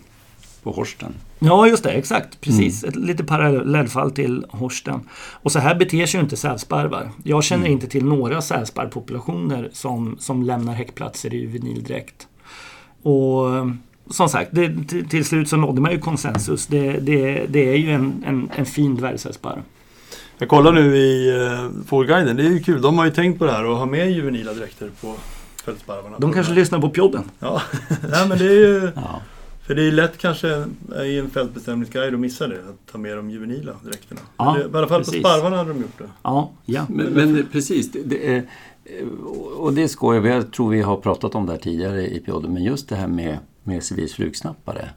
på Horsten. Ja, just det. Exakt. Precis. Ett lite parallellfall till Horsten. Och så här beter sig ju inte sävsparvar. Jag känner inte till några sävsparvpopulationer som, som lämnar häckplatser i juvenildräkt. Och eh, som sagt, det, till, till slut så nådde man ju konsensus. Det, det, det är ju en, en, en fin dvärgsävsparv. Jag kollar nu i uh, Fågelguiden. Det är ju kul. De har ju tänkt på det här och har med juvenila dräkter på fältsparvarna. De kanske lyssnar på podden. Ja, Nej, men det är ju... Ja. För det är lätt kanske i en fältbestämningsguide att missa det. Att ta med de juvenila dräkterna. Ja, I alla fall precis. på sparvarna hade de gjort det. Ja, ja. Men, men precis, det, det är, och det skojar vi. Jag tror vi har pratat om det här tidigare i podden. Men just det här med, med Civis flugsnappare.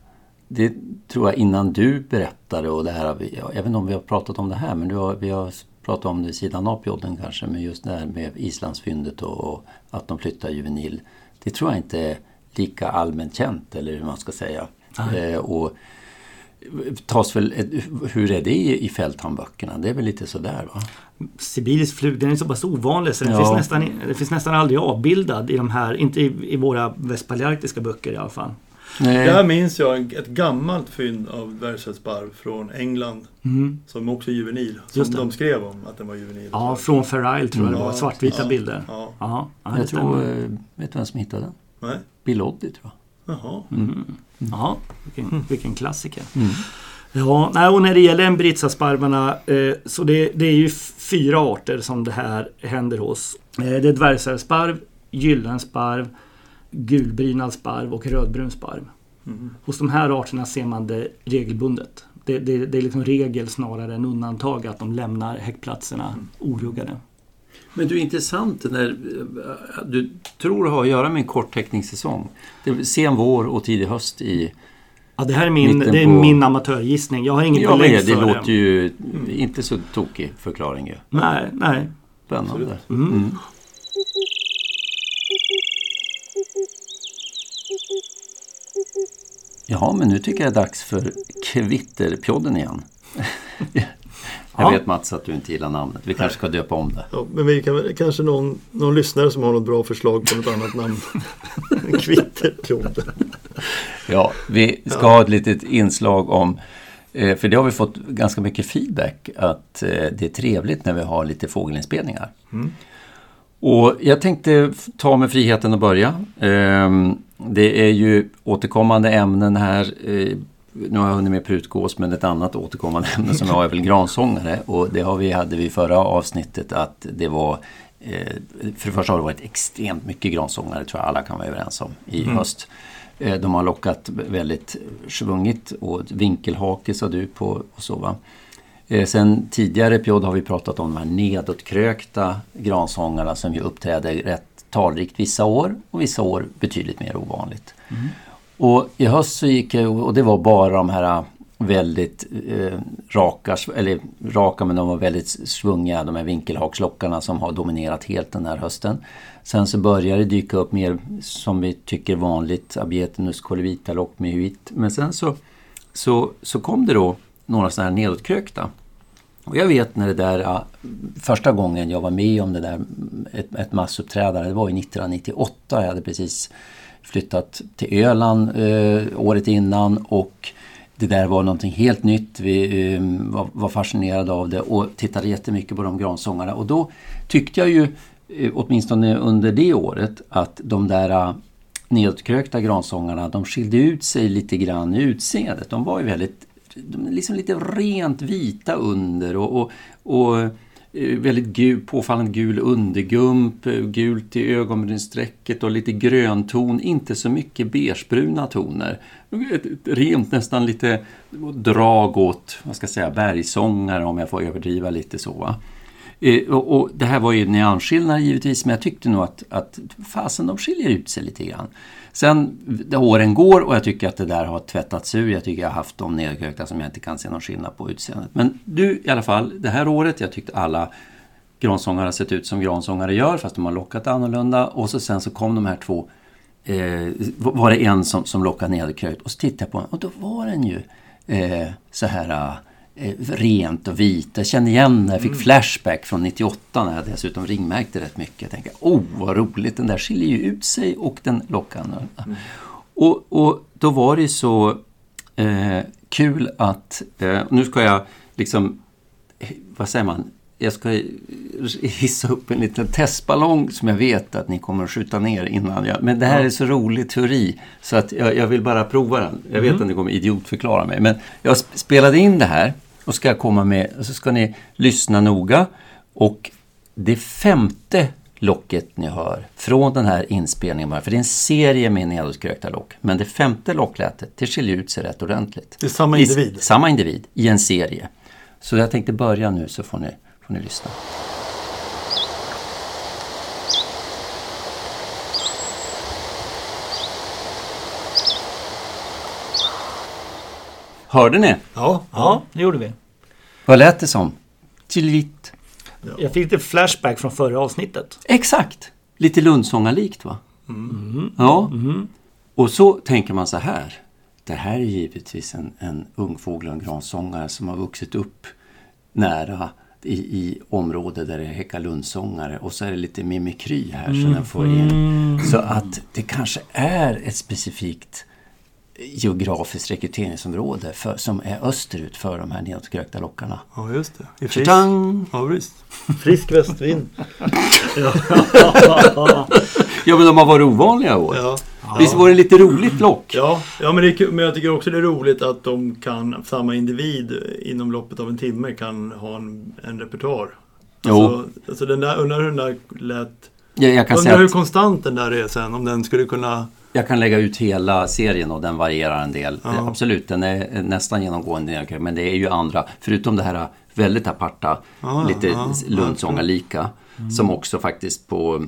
Det tror jag innan du berättade och det här, jag vet inte om vi har pratat om det här men du har, vi har pratat om det vid sidan av podden kanske. Men just det här med Islandsfyndet och, och att de flyttar juvenil. Det tror jag inte är lika allmänt känt eller hur man ska säga. Eh, och tas väl, hur är det i, i fälthandböckerna? Det är väl lite sådär va? Sibirisk flug, den är så pass ovanlig så den Ja. finns nästan, det finns nästan aldrig avbildad i de här, inte i, i våra västpalearktiska böcker i alla fall. Nej. Där minns jag ett gammalt fynd av dvärgsällsparv från England. Mm. Som också är juvenil. Som de skrev om att den var juvenil. Ja, från Fair Isle tror jag det var. Svartvita ja, bilder. Ja. Ja, ja, Jag tror, eh, vet du vem som hittade den? Nej. Bill Oddie tror jag. Jaha. Ja, vilken, vilken klassiker. Ja, nej, och när det gäller embrytsasparvarna eh, så det, det är ju fyra arter som det här händer hos. Eh, det är dvärgsärrsparv, gyllensparv, gulbrynad sparv och rödbrun sparv. Hos de här arterna ser man det regelbundet. Det, det, det är liksom regel snarare än undantag att de lämnar häckplatserna oruggade. Men du, intressant när du tror det har att göra med en kort teckningssäsong. Det är sen vår och tidig höst i... Ja, det här är min, det är på- min amatörgissning. Jag har ingen Ja, belägg det, det för låter ju inte så tokig förklaring ju. Nej, nej. Spännande. Mm. Mm. Jaha, men nu tycker jag det är dags för kvitterpjodden igen. Jag Ja. vet Mats att du inte gillar namnet. Vi kanske ska döpa om det. Ja, men vi kan, kanske någon, någon lyssnare som har något bra förslag på något annat namn. Kvitterpjodden. Ja, vi ska ha ett litet inslag om eh, för det har vi fått ganska mycket feedback att eh, det är trevligt när vi har lite fågelinspelningar. Och jag tänkte ta mig friheten att börja. Ehm, Det är ju återkommande ämnen här. Nu har jag hunnit med prutgås men ett annat återkommande ämne som jag har är väl gransångare. Och det har vi, hade vi i förra avsnittet att det var eh, För det första har det varit extremt mycket gransångare tror jag alla kan vara överens om i höst. Eh, De har lockat väldigt svungigt och vinkelhake sa du på och så va. Eh, Sen tidigare period har vi pratat om de här nedåtkrökta gransångarna som ju uppträder rätt talrikt vissa år och vissa år betydligt mer ovanligt. Och i höst så gick jag, och det var bara de här äh, väldigt eh, raka, eller raka men de var väldigt svungiga, de här vinkelhakslockarna som har dominerat helt den här hösten. Sen så började det dyka upp mer som vi tycker är vanligt, abietinus colevita lock med huit. Men sen så, så, så kom det då några sådana här nedåtkrökta. Och jag vet när det där, ja, första gången jag var med om det där, ett, ett massuppträdande, det var ju 1998. Jag hade precis flyttat till Öland eh, året innan och det där var någonting helt nytt. Vi eh, var, var, fascinerade av det och tittade jättemycket på de gransångarna. Och då tyckte jag ju, eh, åtminstone under det året, att de där eh, nedkrökta gransångarna, de skilde ut sig lite grann i utseendet. De var ju väldigt, liksom lite rent vita under och, och, och Eh, väldigt gul, påfallande gul undergump, eh, gult i ögonbrynsträcket och lite grönton, inte så mycket beigebruna toner. Ett rent nästan lite drag åt, vad ska jag säga, bergsångare om jag får överdriva lite så. Va? Eh, och, och, det här var ju nyansskillnader givetvis, men jag tyckte nog att, att fasen, de skiljer ut sig lite grann. Sen åren går och jag tycker att det där har tvättats ur. Jag tycker jag har haft de nedkrökta som jag inte kan se någon skillnad på utseendet. Men du i alla fall, det här året, jag tyckte alla gransångare har sett ut som gransångare gör fast de har lockat annorlunda. Och så sen så kom de här två, eh, var det en som, som lockade nedkrökt och så tittade jag på den och då var den ju eh, så här eh, rent och vit. Jag kände igen det. Jag fick flashback från 98 när jag dessutom ringmärkte rätt mycket. Jag tänkte, oh vad roligt, den där skiljer ju ut sig och den lockar. Mm. Och, och då var det så eh, kul att, eh, nu ska jag liksom, vad säger man, jag ska hissa upp en liten testballong som jag vet att ni kommer att skjuta ner innan jag... Men det här är så rolig teori så att jag, jag vill bara prova den. Jag vet mm. att ni kommer idiotförklara mig. Men jag spelade in det här och ska komma med, så ska ni lyssna noga. Och det femte locket ni hör från den här inspelningen, för det är en serie med nedåtkrökta lock. Men det femte locklätet, det skiljer ut sig rätt ordentligt. Det är samma individ? I, samma individ i en serie. Så jag tänkte börja nu så får ni, får ni lyssna. Hörde ni? Ja, ja, det gjorde vi. Vad lät det som? Tillvitt. Ja. Jag fick lite flashback från förra avsnittet. Exakt! Lite Lundsångarlikt va? Mm. Ja. Mm. Och så tänker man så här. Det här är givetvis en, en ungfågel och en gransångare som har vuxit upp nära i, i område där det häckar lundsångare och så är det lite mimikry här mm. så den får in. Mm. Så att det kanske är ett specifikt geografiskt rekryteringsområde för, som är österut för de här nedåtkrökta lockarna. Ja, just det. I frisk, ja, visst. frisk västvind. ja. ja, men de har varit ovanliga år. Ja. Visst var det lite roligt lock? Ja, ja men, det, men jag tycker också det är roligt att de kan, samma individ inom loppet av en timme kan ha en, en repertoar. Alltså, alltså den där, undrar hur den där lät... Ja, jag kan undrar säga hur att... konstant den där är sen, om den skulle kunna jag kan lägga ut hela serien och den varierar en del. Ja. Absolut, den är nästan genomgående men det är ju andra, förutom det här väldigt aparta, ja, lite ja, Lundsångarlika, mm. som också faktiskt på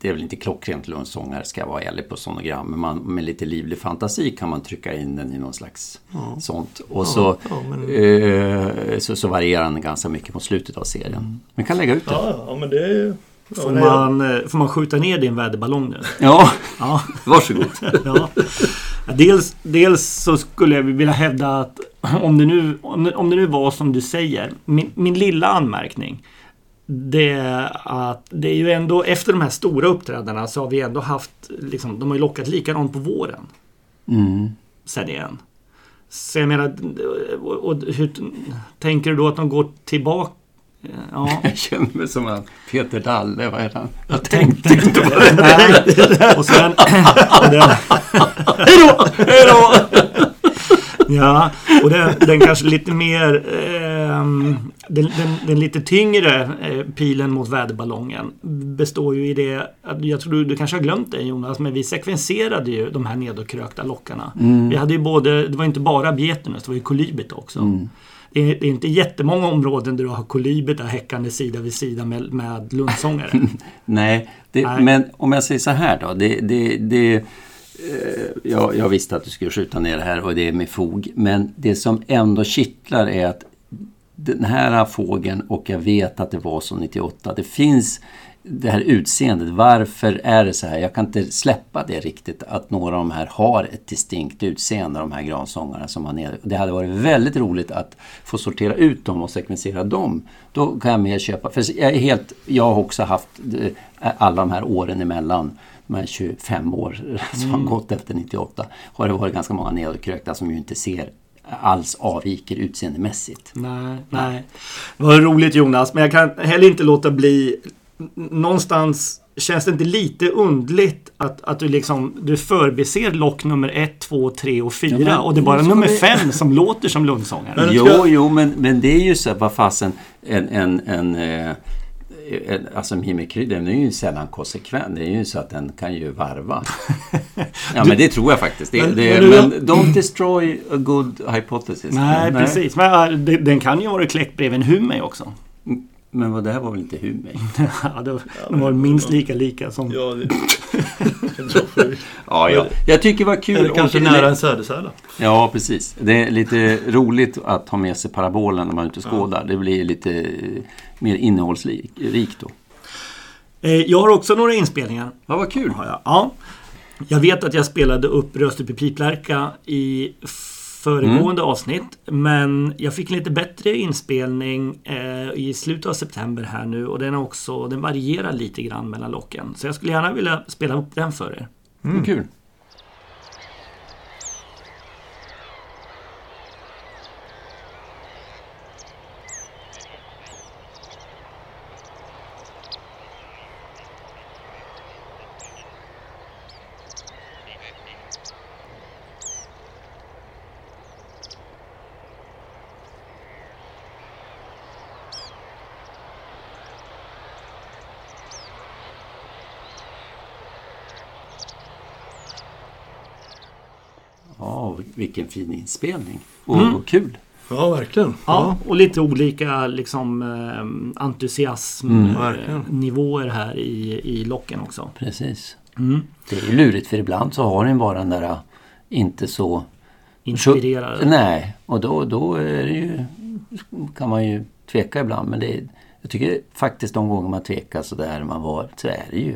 det är väl inte klockrent Lundsångare ska jag vara ärlig på sonogram, men man, med lite livlig fantasi kan man trycka in den i någon slags ja. sånt. Och så, men... eh, så, så, varierar den ganska mycket mot slutet av serien. Mm. Men kan lägga ut den. Ja, men det Får man, eh, får man skjuta ner din väderballong nu? Ja, ja. varsågod. ja. Dels, dels så skulle jag vilja hävda att om det nu, om det nu var som du säger, min, min lilla anmärkning det är att det är ju ändå efter de här stora uppträdena så har vi ändå haft, liksom, de har ju lockat likadant på våren. Mm. Sen igen. Så jag menar, och, och, hur tänker du då att de går tillbaka Ja. Jag känner mig som en Peter Dalle, vad är han? Jag tänkte inte på det. Nej. Och sen... Hej då! Hej då! Ja, och den, den kanske lite mer... Eh, den, den, den, lite tyngre eh, pilen mot väderballongen består ju i det... Jag tror du, du kanske har glömt det Jonas, men vi sekvenserade ju de här nedåtkrökta lockarna. Mm. Vi hade ju både... Det var inte bara Bietenus, det var ju Kolybit också. Mm. Det är, det är inte jättemånga områden där du har kolibet där häckande sida vid sida med, med lundsångare. Nej, det, Nej. men om jag säger så här då. Det, det, det, eh, jag, jag visste att du skulle skjuta ner det här och det är med fog. Men det som ändå kittlar är att den här fågeln och jag vet att det var så 98. Det finns det här utseendet. Varför är det så här? Jag kan inte släppa det riktigt att några av de här har ett distinkt utseende, de här gransångarna som man är. Det hade varit väldigt roligt att få sortera ut dem och sekvensera dem. Då kan jag mer köpa. För jag, är helt, jag har också haft eh, alla de här åren emellan de här 25 år som har gått efter 98 har det varit ganska många nedkrökta som ju inte ser alls avviker utseendemässigt. Nej, nej. Det var roligt Jonas, men jag kan heller inte låta bli någonstans Känns det inte lite undligt att, att du liksom du förbiser lock nummer 1, 2, 3 och 4 Ja, men- och det är bara nummer det- 5 som låter som lundsångare? Men- Jo, ska- jo, men, men det är ju så, vad fasen, en, en, en, eh, en alltså mimikry, den är ju sällan konsekvent. Det är ju så att den kan ju varva. Ja, men det tror jag faktiskt. Det, Men- det, men men, don't destroy a good hypothesis. Nej, precis. Men den kan ju vara kläckbreven Humei också. Men vad det här var väl inte Humei? Ja, det, de var minst lika lika som... Ja, det... Ja, ja. Jag tycker det var kul. Eller kanske och- nära en sädesärla. Ja, precis. Det är lite roligt att ha med sig parabolen när man är ute och skådar. Det blir lite mer innehållsrikt då. Eh, Jag har också några inspelningar. Ja, vad kul. Har jag. Ja. Jag vet att jag spelade upp Röst upp i piplärka i föregående avsnitt. Men jag fick en lite bättre inspelning eh, i slutet av september här nu. Och den, är också, den varierar lite grann mellan locken. Så jag skulle gärna vilja spela upp den för er. Mm. Kul. Ja, vilken fin inspelning. Och, och kul. Ja, verkligen. Ja, och lite olika liksom, eh, entusiasmnivåer Mm. här i, i locken också. Precis. Mm. Det är lurigt för ibland så har den bara den där äh, inte så... Inspirerade. Nej, och då, då är det ju, kan man ju tveka ibland. Men det, är- jag tycker faktiskt de gånger man tvekar så där man var så är det ju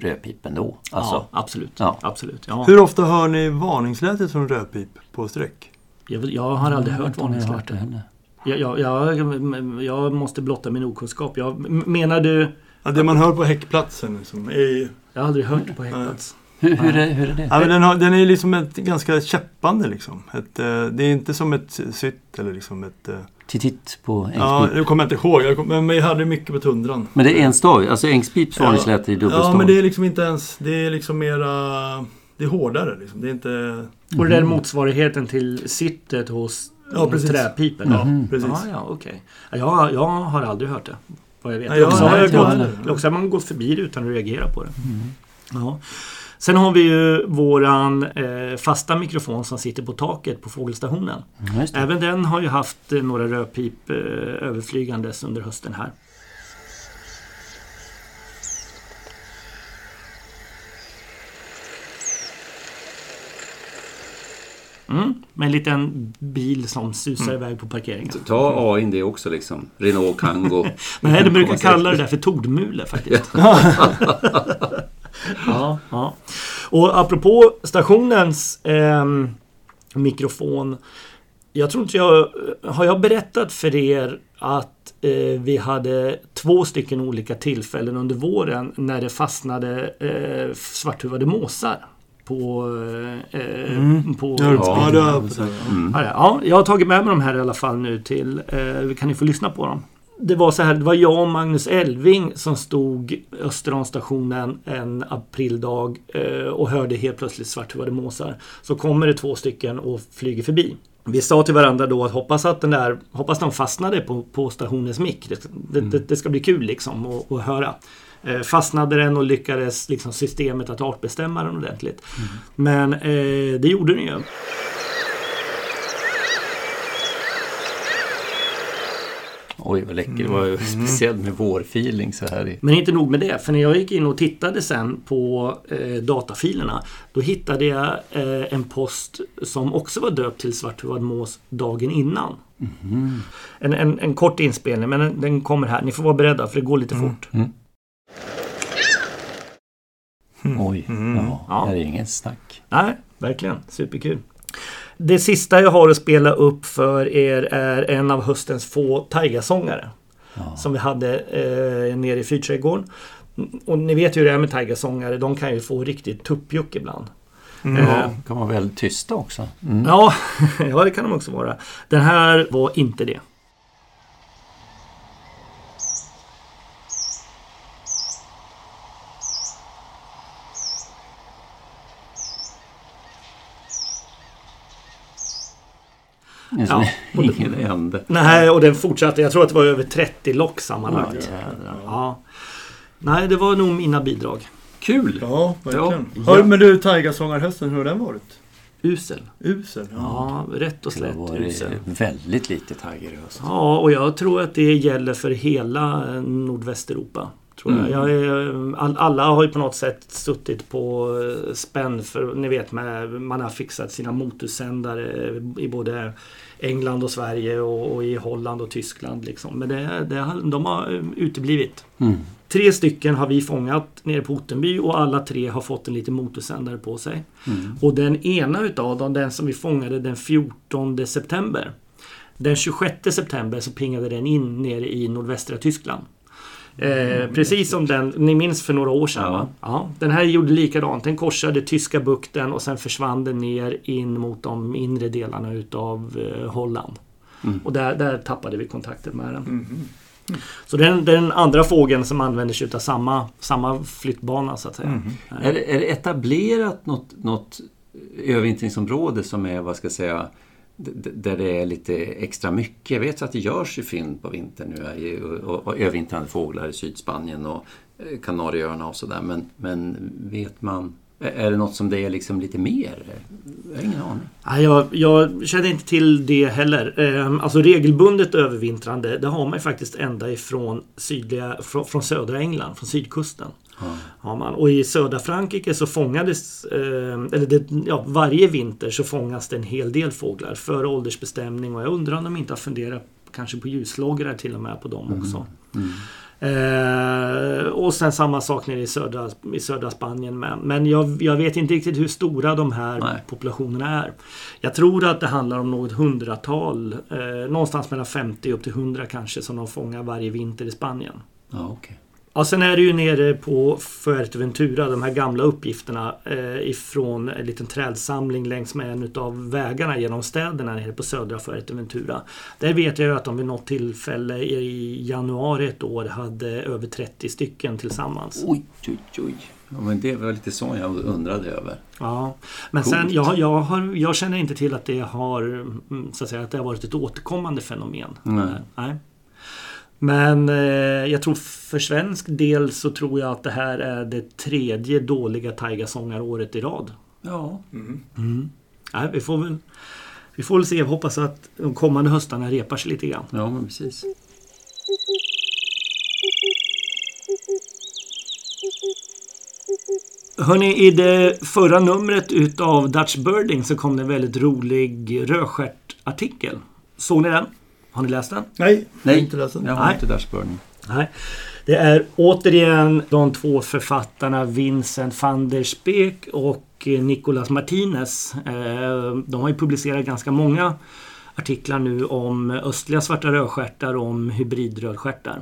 rödpipen då. Alltså, ja, absolut. ja. absolut. Ja. Hur ofta hör ni varningslätet från rödpip på sträck? Jag, jag har aldrig hört Jag hört varningsläte. det heller. Jag, jag, jag, jag måste blotta min okunskap. Jag, menar du... Ja, det man hör på häckplatsen liksom, är. Jag har aldrig hört det på häckplats. Hur, hur, är, hur är det? Ja, men den, har, den är liksom ett ganska käppande liksom. Ett, eh, det är inte som ett sytt eller liksom ett... eh, Titt, titt på Ja, ängspip. nu kommer jag inte ihåg. Jag kom, men vi hade mycket på tundran. Men det är en stav, alltså ängspips varningsläte i dubbelstav. Ja, men det är liksom inte ens... Det är liksom mera... Det är hårdare liksom. Det är inte... Och det där är motsvarigheten till sittet hos, Ja, precis. träpipen? Ja, precis. Ja, ja, okej. Ja, jag, jag har aldrig hört det. Vad jag vet. Nej, jag Också jag också har man gått förbi det utan att reagera på det. Ja. Sen har vi ju våran eh, fasta mikrofon som sitter på taket på fågelstationen. Det. Även den har ju haft eh, några rödpip eh, överflygandes under hösten här. Mm, med en liten bil som susar iväg på parkeringen. Ta A in det också liksom. Renault Kangoo. Nej, de brukar kalla det där för tordmule faktiskt. ja, ja. Och apropå stationens ehm, mikrofon. Jag tror inte jag... Har jag berättat för er att eh, vi hade två stycken olika tillfällen under våren när det fastnade eh, svarthuvade måsar på... Eh, på Ja, ja, det har Mm. Ja, ja, jag har tagit med mig de här i alla fall nu till... Eh, kan ni få lyssna på dem? Det var så här, det var jag och Magnus Elving som stod Österånstationen en aprildag eh, och hörde helt plötsligt svarthuvade måsar. Så kommer det två stycken och flyger förbi. Vi sa till varandra då att hoppas att den där, hoppas de fastnade på, på stationens mick. Det, det, det, det ska bli kul liksom att, att höra. Eh, fastnade den och lyckades liksom systemet att artbestämma den ordentligt. Men eh, det gjorde den ju. Oj, vad läcker. Det var ju speciellt med vårfeeling så här i... Men inte nog med det, för när jag gick in och tittade sen på eh, datafilerna då hittade jag eh, en post som också var döpt till Svarthuvad mås dagen innan. En, en, en kort inspelning, men den, den kommer här. Ni får vara beredda för det går lite fort. Oj, ja, Ja. det är ingen snack. Nej, verkligen. Superkul. Det sista jag har att spela upp för er är en av höstens få taigasångare. Som vi hade eh, nere i Fyrträdgården. Och ni vet ju hur det är med taigasångare. De kan ju få riktigt tuppjuck ibland. Eh, Ja, kan vara väldigt tysta också. Mm. Ja, ja, det kan de också vara. Den här var inte det. Ja. och det- Ingen ände. Nej, och den fortsatte. Jag tror att det var över 30 lock sammanlagt. Ja, jädrar. Ja. Nej, det var nog mina bidrag. Kul! Ja, verkligen. Ja. Hör, men du, Taigasångarhösten, hur har den varit? Usel. Usel? Ja. Ja, rätt och Det har slätt varit usel. väldigt lite Tiger i höst. Ja, och jag tror att det gäller för hela eh, Nordvästeuropa. Tror jag. Jag är, all, alla har ju på något sätt suttit på eh, spänn för, ni vet, med, man har fixat sina motorsändare i både England och Sverige och, och i Holland och Tyskland. Liksom. Men det, det, de har eh, uteblivit. Mm. Tre stycken har vi fångat nere på Ottenby och alla tre har fått en liten motorsändare på sig. Och den ena utav dem, den som vi fångade den 14 september. Den 26 september så pingade den in nere i nordvästra Tyskland. Eh, precis som den, ni minns för några år sedan Ja. va? Ja, den här gjorde likadant. Den korsade tyska bukten och sen försvann den ner in mot de inre delarna utav eh, Holland. Och där, där tappade vi kontakten med den. Så den, den andra fågeln som använder sig utav samma, samma flyttbana så att säga. Är, det- är det etablerat något, något övervintringsområde som är, vad ska jag säga, där det är lite extra mycket? Jag vet att det görs ju fynd på vintern nu och, och övervintrande fåglar i Sydspanien och eh, Kanarieöarna och sådär. Men, men vet man, är- det något som det är liksom lite mer? Jag har ingen aning. Nej, jag, jag känner inte till det heller. Ehm, alltså regelbundet övervintrande, det har man ju faktiskt ända ifrån sydliga, från, från södra England, från sydkusten. Har man. Och i södra Frankrike så fångades, eh, eller det, ja, varje vinter så fångas det en hel del fåglar för åldersbestämning och jag undrar om de inte har funderat kanske på ljuslågor till och med på dem också. Eh, och sen samma sak nere i södra, i södra Spanien med. Men jag, jag vet inte riktigt hur stora de här Nej. populationerna är. Jag tror att det handlar om något hundratal. Eh, någonstans mellan 50 upp till 100 kanske som de fångar varje vinter i Spanien. Ja, okej. Ja, sen är det ju nere på Fuerteventura, de här gamla uppgifterna eh, ifrån en liten trädsamling längs med en utav vägarna genom städerna nere på södra Fuerteventura. Där vet jag ju att de vid något tillfälle i januari ett år hade över 30 stycken tillsammans. Oj, oj, oj. Ja, men det var lite så jag undrade över. Ja, men Coolt. sen jag, jag, har, jag känner inte till att det har mm, så att säga att det har varit ett återkommande fenomen. Nej. Nej. Men eh, jag tror för svensk del så tror jag att det här är det tredje dåliga taigasångaråret i rad. Ja, Nej, vi får väl vi får väl se och hoppas att de kommande höstarna repar sig lite grann. ja men precis. Hörni, i det förra numret utav Dutch Birding så kom det en väldigt rolig rödstjärtartikel. Såg ni den? Har ni läst den? Nej, jag har Nej, inte läst den. jag har Nej. inte Dashburn. Nej. Det är återigen de två författarna Vincent van der Speek och eh, Nicolas Martinez. Eh, De har ju publicerat ganska många artiklar nu om östliga svarta rödstjärtar och om hybridrödstjärtar.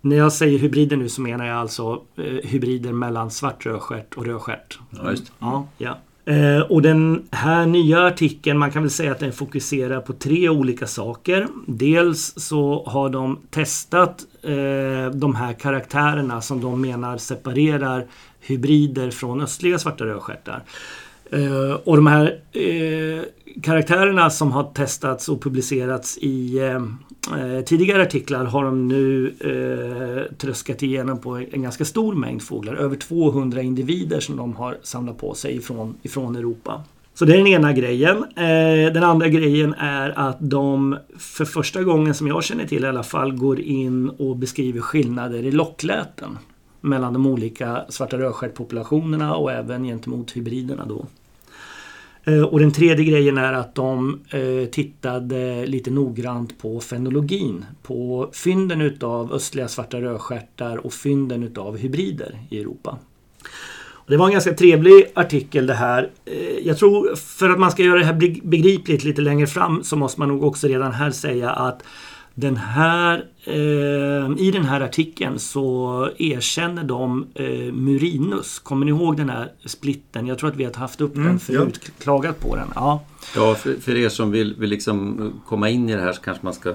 När jag säger hybrider nu så menar jag alltså eh, hybrider mellan svart rödstjärt och rödstjärt. Ja, just. Ja, ja. Eh, och den här nya artikeln, man kan väl säga att den fokuserar på tre olika saker. Dels så har de testat eh, de här karaktärerna som de menar separerar hybrider från östliga svarta rödstjärtar. Eh, och de här eh, karaktärerna som har testats och publicerats i eh, eh, tidigare artiklar har de nu eh, tröskat igenom på en ganska stor mängd fåglar. Över 200 individer som de har samlat på sig ifrån, ifrån Europa. Så det är den ena grejen. Eh, den andra grejen är att de för första gången som jag känner till i alla fall går in och beskriver skillnader i lockläten mellan de olika svarta rödstjärtpopulationerna och även gentemot hybriderna då. Eh, och den tredje grejen är att de eh, tittade lite noggrant på fenologin. På fynden utav östliga svarta rödstjärtar och fynden utav hybrider i Europa. Det var en ganska trevlig artikel det här. Eh, jag tror för att man ska göra det här begripligt lite längre fram så måste man nog också redan här säga att den här, eh, I den här artikeln så erkänner de eh, Murinus. Kommer ni ihåg den här splitten? Jag tror att vi har haft upp mm, den förut, ja. klagat på den. Ja, ja för, för er som vill, vill liksom komma in i det här så kanske man ska...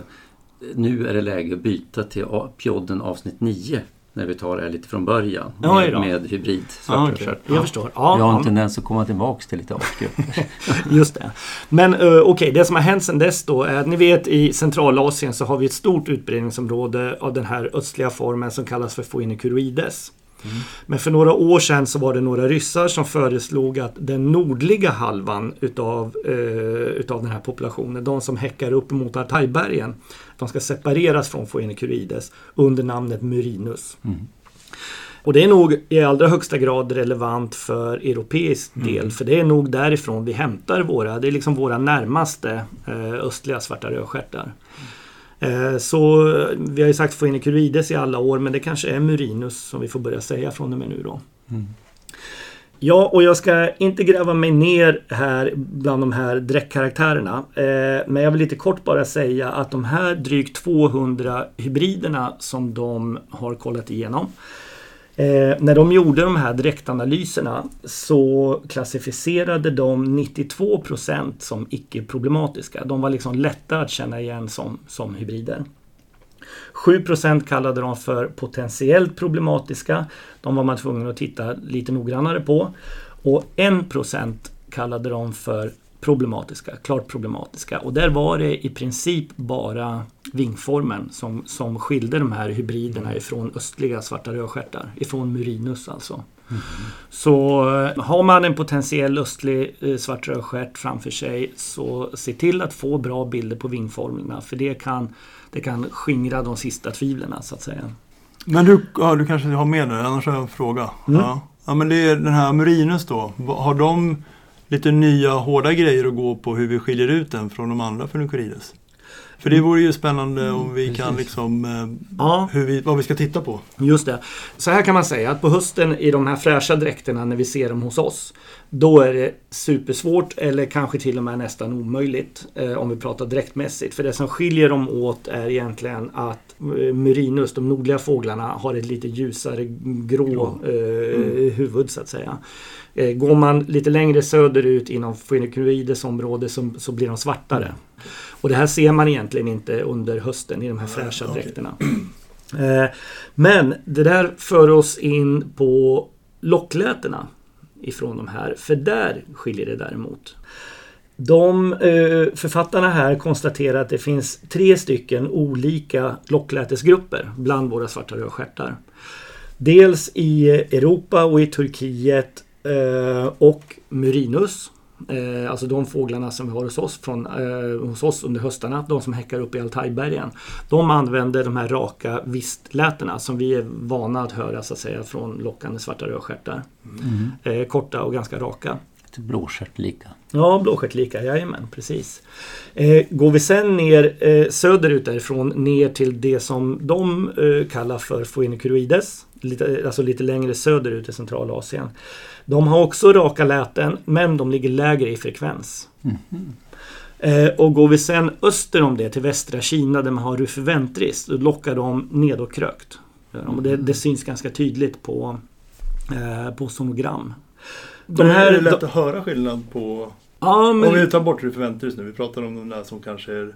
Nu är det läge att byta till Pjodden avsnitt 9 när vi tar det lite från början. Med, ja, med hybrid ja, okay. Jag förstår. Ja, jag har en tendens att komma tillbaks till lite artgrupper. Just det. Men uh, okej, okay, det som har hänt sedan dess då är att ni vet i Centralasien så har vi ett stort utbredningsområde av den här östliga formen som kallas för Phoenicurides. Mm. Men för några år sedan så var det några ryssar som föreslog att den nordliga halvan utav, uh, utav den här populationen, de som häckar upp mot Altajbergen, de ska separeras från Phoenicurides under namnet Murinus. Mm. Och det är nog i allra högsta grad relevant för europeisk mm. del. För det är nog därifrån vi hämtar våra, det är liksom våra närmaste eh, östliga svarta rödstjärtar. Mm. Så vi har ju sagt Phoenicurides i alla år men det kanske är Murinus som vi får börja säga från och med nu då. Mm. Ja, och jag ska inte gräva mig ner här bland de här dräckkaraktärerna. Eh, men jag vill lite kort bara säga att de här drygt 200 hybriderna som de har kollat igenom. Eh, när de gjorde de här direktanalyserna så klassificerade de 92 procent som icke-problematiska. De var liksom lätta att känna igen som, som hybrider. 7 procent kallade de för potentiellt problematiska. De var man tvungen att titta lite noggrannare på. Och 1 procent kallade de för problematiska, klart problematiska. Och där var det i princip bara vingformen som, som skilde de här hybriderna ifrån östliga svarta rödstjärtar. Ifrån Murinus alltså. Mm. Så eh, har man en potentiell östlig eh, svart rödstjärt framför sig så se till att få bra bilder på vingformerna för det kan det kan skingra de sista tvivlen så att säga. Men du, ja, du kanske har med det, annars har jag en fråga. Mm. Ja. ja, men det är den här Murinus då. Har de lite nya hårda grejer att gå på hur vi skiljer ut den från de andra Funicurides? För det vore ju spännande om vi mm, kan liksom eh, ja. hur vi, vad vi ska titta på. Just det. Så här kan man säga att på hösten i de här fräscha dräkterna när vi ser dem hos oss. Då är det supersvårt eller kanske till och med nästan omöjligt eh, om vi pratar dräktmässigt. För det som skiljer dem åt är egentligen att eh, Murinus, de nordliga fåglarna, har ett lite ljusare grå eh, mm. huvud så att säga. Eh, går man lite längre söderut inom Phoenicurides område så, så blir de svartare. Och det här ser man egentligen inte under hösten i de här fräscha dräkterna. Eh, men det där för oss in på locklätena ifrån de här. För där skiljer det däremot. De eh, författarna här konstaterar att det finns tre stycken olika locklätesgrupper bland våra svarta rödstjärtar. Dels i Europa och i Turkiet eh, och Murinus Eh, alltså de fåglarna som vi har hos oss, från, eh, hos oss under höstarna, de som häckar upp i Altajbergen. De använder de här raka vistlätena som vi är vana att höra så att säga från lockande svarta rödstjärtar. Mm. Eh, korta och ganska raka. Blåstjärtlika. Ja, blåstjärtlika, jajamän, precis. Eh, går vi sen ner eh, söderut därifrån ner till det som de eh, kallar för Phoenicurides, lite, alltså lite längre söderut i Centralasien. De har också raka läten men de ligger lägre i frekvens. Mm. Eh, och går vi sen öster om det till västra Kina där man har Rufiventris då lockar de nedåtkrökt. Det, det syns ganska tydligt på, eh, på sonogram. De här, är det lätt att höra skillnad på... Ja, men... Om vi tar bort Rufiventris nu, vi pratar om de där som kanske är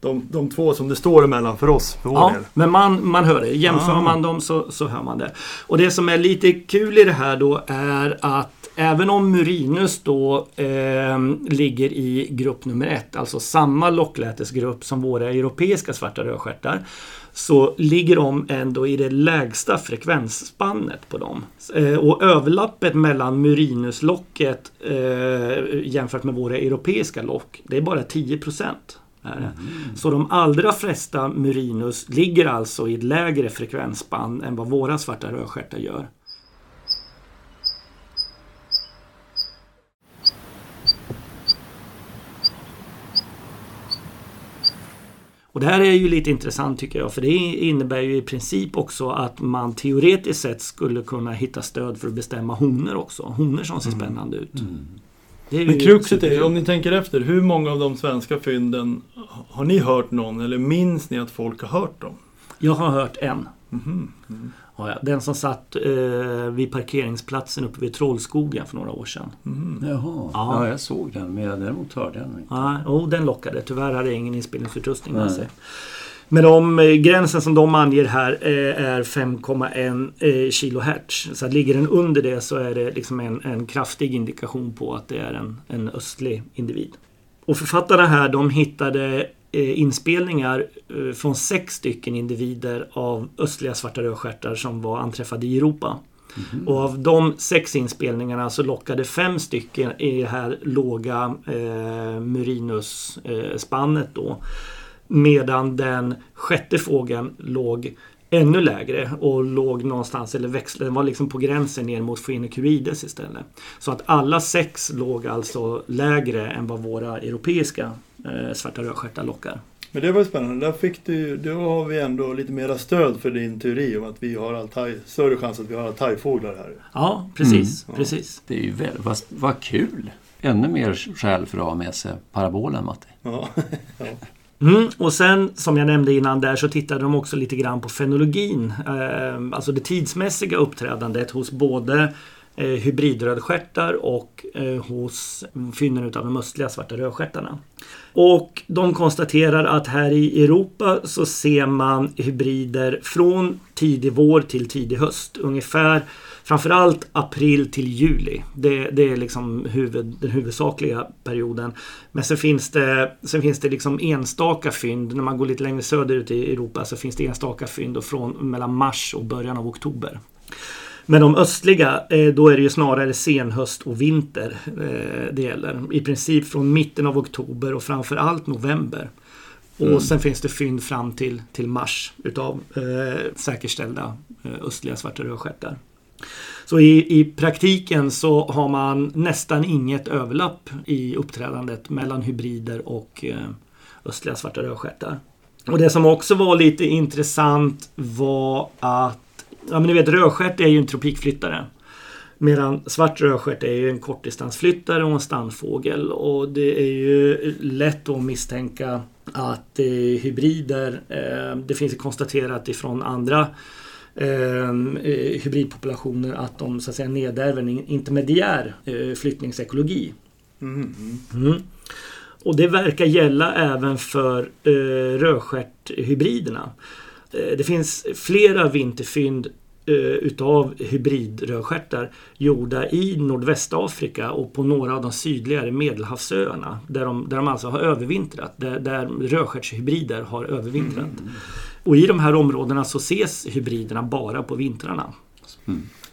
de, de två som det står emellan för oss, för vår Ja, del. men man, man hör det. Jämför Ah. man dem så, så hör man det. Och det som är lite kul i det här då är att även om Murinus då eh, ligger i grupp nummer ett, alltså samma locklätesgrupp som våra europeiska svarta rödstjärtar, så ligger de ändå i det lägsta frekvensspannet på dem. Eh, och överlappet mellan Murinuslocket eh, jämfört med våra europeiska lock, det är bara 10 procent. är det. Så de allra flesta Murinus ligger alltså i ett lägre frekvensspann än vad våra svarta rödstjärtar gör. Och det här är ju lite intressant tycker jag för det innebär ju i princip också att man teoretiskt sett skulle kunna hitta stöd för att bestämma honor också. Honor som ser spännande ut. Är Men kruxet är, om ni tänker efter, hur många av de svenska fynden har ni hört någon eller minns ni att folk har hört dem? Jag har hört en. Mhm. Ja, ja. Den som satt eh, vid parkeringsplatsen uppe vid Trollskogen för några år sedan. Jaha, Ja. ja. jag såg den men jag däremot hörde den inte. Ja, oh, den lockade. Tyvärr hade jag ingen inspelningsutrustning med sig. Men de, eh, gränsen som de anger här eh, är 5,1 eh, kilohertz. Så att ligger den under det så är det liksom en, en kraftig indikation på att det är en, en östlig individ. Och författarna här de hittade eh, inspelningar eh, från sex stycken individer av östliga svarta rödstjärtar som var anträffade i Europa. Och av de sex inspelningarna så lockade fem stycken i det här låga eh, Murinus-spannet då. Medan den sjätte fågeln låg ännu lägre och låg någonstans, eller växlade, den var liksom på gränsen ner mot Phoenicurides istället. Så att alla sex låg alltså lägre än vad våra europeiska eh, svarta rödstjärtar lockar. Men det var ju spännande. Där fick du, då har vi ändå lite mera stöd för din teori om att vi har altaj, större chans att vi har altajfåglar här. Ja, precis. Mm. precis. Det är ju väl, vad, vad kul! Ännu mer skäl för att ha med sig parabolen Matti. Ja. Mm, och sen som jag nämnde innan där så tittade de också lite grann på fenologin. Eh, alltså det tidsmässiga uppträdandet hos både eh, hybridrödstjärtar och eh, hos fynden utav de östliga svarta rödstjärtarna. Och de konstaterar att här i Europa så ser man hybrider från tidig vår till tidig höst. Ungefär framförallt april till juli. Det, det är liksom huvud, den huvudsakliga perioden. Men sen finns det, sen finns det liksom enstaka fynd. När man går lite längre söderut i Europa så finns det enstaka fynd från mellan mars och början av oktober. Men de östliga, eh, då är det ju snarare senhöst och vinter eh, det gäller. I princip från mitten av oktober och framförallt november. Och sen finns det fynd fram till, till mars utav eh, säkerställda eh, östliga svarta rödstjärtar. Så i, i praktiken så har man nästan inget överlapp i uppträdandet mellan hybrider och eh, östliga svarta rödstjärtar. Och det som också var lite intressant var att Ja men ni vet rödstjärt är ju en tropikflyttare. Medan svart rödstjärt är ju en kortdistansflyttare och en stannfågel. Och det är ju lätt att misstänka att eh, hybrider, eh, det finns konstaterat ifrån andra eh, eh, hybridpopulationer att de så att säga nedärver en intermediär flyttningsekologi. Mm. Mm. Och det verkar gälla även för eh, rödstjärthybriderna. Eh, det finns flera vinterfynd eh, utav hybridrödstjärtar gjorda i Nordvästafrika och på några av de sydligare medelhavsöarna. Där de, där de alltså har övervintrat. Där, där rödstjärtshybrider har övervintrat. Och i de här områdena så ses hybriderna bara på vintrarna.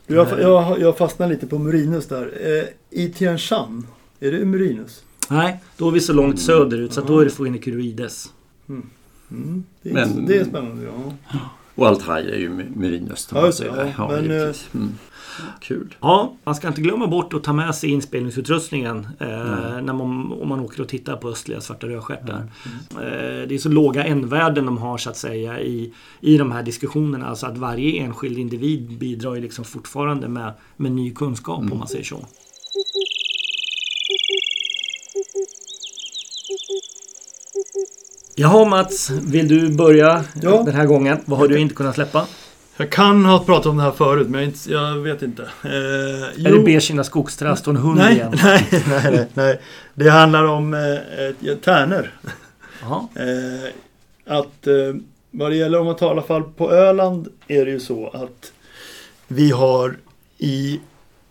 Du, jag, jag, jag fastnar lite på Murinus där. Eh, I Tian Shan, är det Murinus? Nej, då är vi så långt söderut så att då är det Phoenicurides. Mm. Det, är, Men- det är spännande, ja. Och Altaj är ju Murinus. Ja, just det. Ja, men, givetvis. mm. Kul. Ja, man ska inte glömma bort att ta med sig inspelningsutrustningen eh, när man, om man åker och tittar på östliga svarta rödstjärtar. Eh, det är så låga n-värden de har så att säga i, i de här diskussionerna. Alltså att varje enskild individ bidrar ju liksom fortfarande med, med ny kunskap om man säger så. Jaha Mats, vill du börja Ja. den här gången? Vad har du inte kunnat släppa? Jag kan ha pratat om det här förut, men jag, inte, jag vet inte. Eh, Är det Bekina skogstrast och en hund nej, igen? nej, nej, nej, nej. Det handlar om eh, tärnor. Eh, att eh, vad det gäller om man tar i alla fall på Öland är det ju så att vi har i,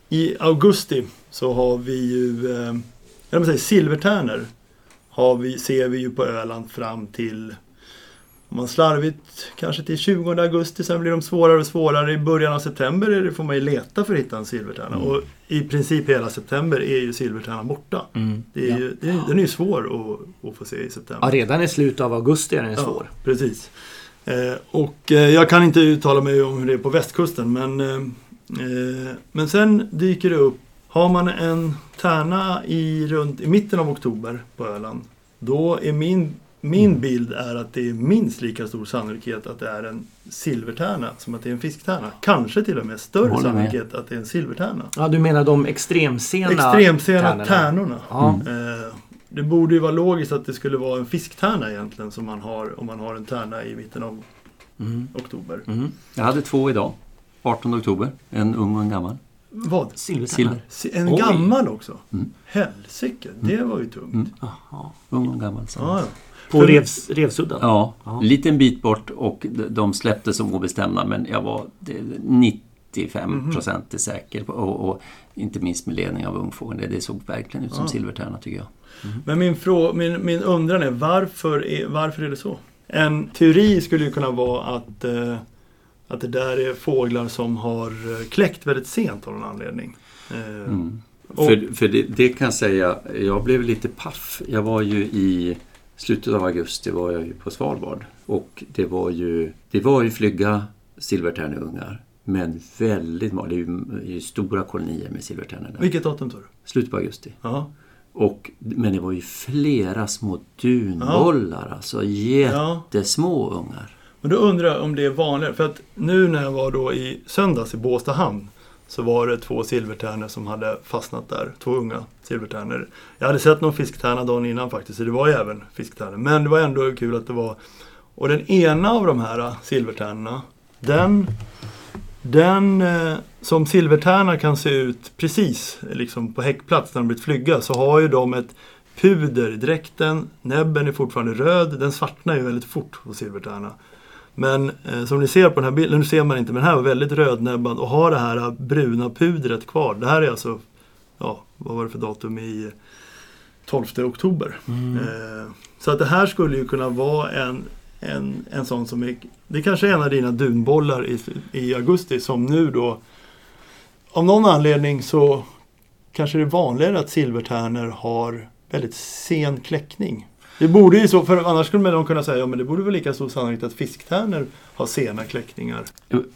i augusti så har vi ju, eh, jag vill säga silvertärnor har vi, ser vi ju på Öland fram till om man slarvigt kanske till 20 augusti, sen blir de svårare och svårare. I början av september får man ju leta för att hitta en silvertärna. Mm. Och i princip hela september är ju silvertärnan borta. Mm. Det är ju, det är, den är ju svår att, att få se i september. Ja, redan i slutet av augusti är den svår. Ja, precis. Eh, och eh, jag kan inte uttala mig om hur det är på västkusten men, eh, eh, men sen dyker det upp. Har man en tärna i, runt, i mitten av oktober på Öland då är min, min bild är att det är minst lika stor sannolikhet att det är en silvertärna som att det är en fisktärna. Kanske till och med större Håller med. sannolikhet att det är en silvertärna. Ja, du menar de extremsena Extremsena tärnorna? tärnorna. Ja. Eh, det borde ju vara logiskt att det skulle vara en fisktärna egentligen som man har om man har en tärna i mitten av Mm. oktober. Mm. Jag hade två idag. 18 oktober. En ung och en gammal. Vad? Silvertärnor? Se- En Oj. gammal också? Mm. Helsike, det var ju tungt. Mm. Jaha. Ung och gammal. Så. Ja, ja. På För- revs, Revsudden? Ja, Ja. liten bit bort och de- de släppte som obestämda men jag var det- 95 procent säker på, och, och inte minst med ledning av ungfågeln. Det, det såg verkligen ut som Ja. silvertärna tycker jag. Men min, frå, min, min undran är varför, är varför är det så? En teori skulle ju kunna vara att, eh, att det där är fåglar som har eh, kläckt väldigt sent av någon anledning. Eh, Mm. Och- För, för det, det kan jag säga, jag blev lite paff. Jag var ju i slutet av augusti var jag ju på Svalbard och det var ju, det var ju flyga silvertärneungar. Men väldigt många, det är ju, det är stora kolonier med silvertärnor. Vilket datum tar du? Slutet på augusti. Ja. Och, men det var ju flera små dunbollar, alltså jättesmå ungar. Men då undrar jag om det är vanligare. För att nu när jag var då i söndags i Båstad hamn så var det två silvertärnor som hade fastnat där. Två unga silvertärnor. Jag hade sett någon fisktärna dagen innan faktiskt, så det var ju även fisktärnor. Men det var ändå kul att det var... Och den ena av de här silvertärnorna, den... Den eh, som silvertärna kan se ut precis liksom på häckplats när de blivit flygga så har ju de ett puder i dräkten. Näbben är fortfarande röd. Den svartnar ju väldigt fort hos silvertärna. Men eh, som ni ser på den här bilden, nu ser man inte, men den här var väldigt rödnäbbad och har det här eh, bruna pudret kvar. Det här är alltså, ja, vad var det för datum i 12 oktober. Eh, så att det här skulle ju kunna vara en, en, en sån som är, det kanske är en av dina dunbollar i, i augusti som nu då, av någon anledning så kanske det är vanligare att silvertärnor har väldigt sen kläckning. Det borde ju så, för annars skulle man kunna säga, ja men det borde väl lika stor sannolikhet att fisktärnor har sena kläckningar.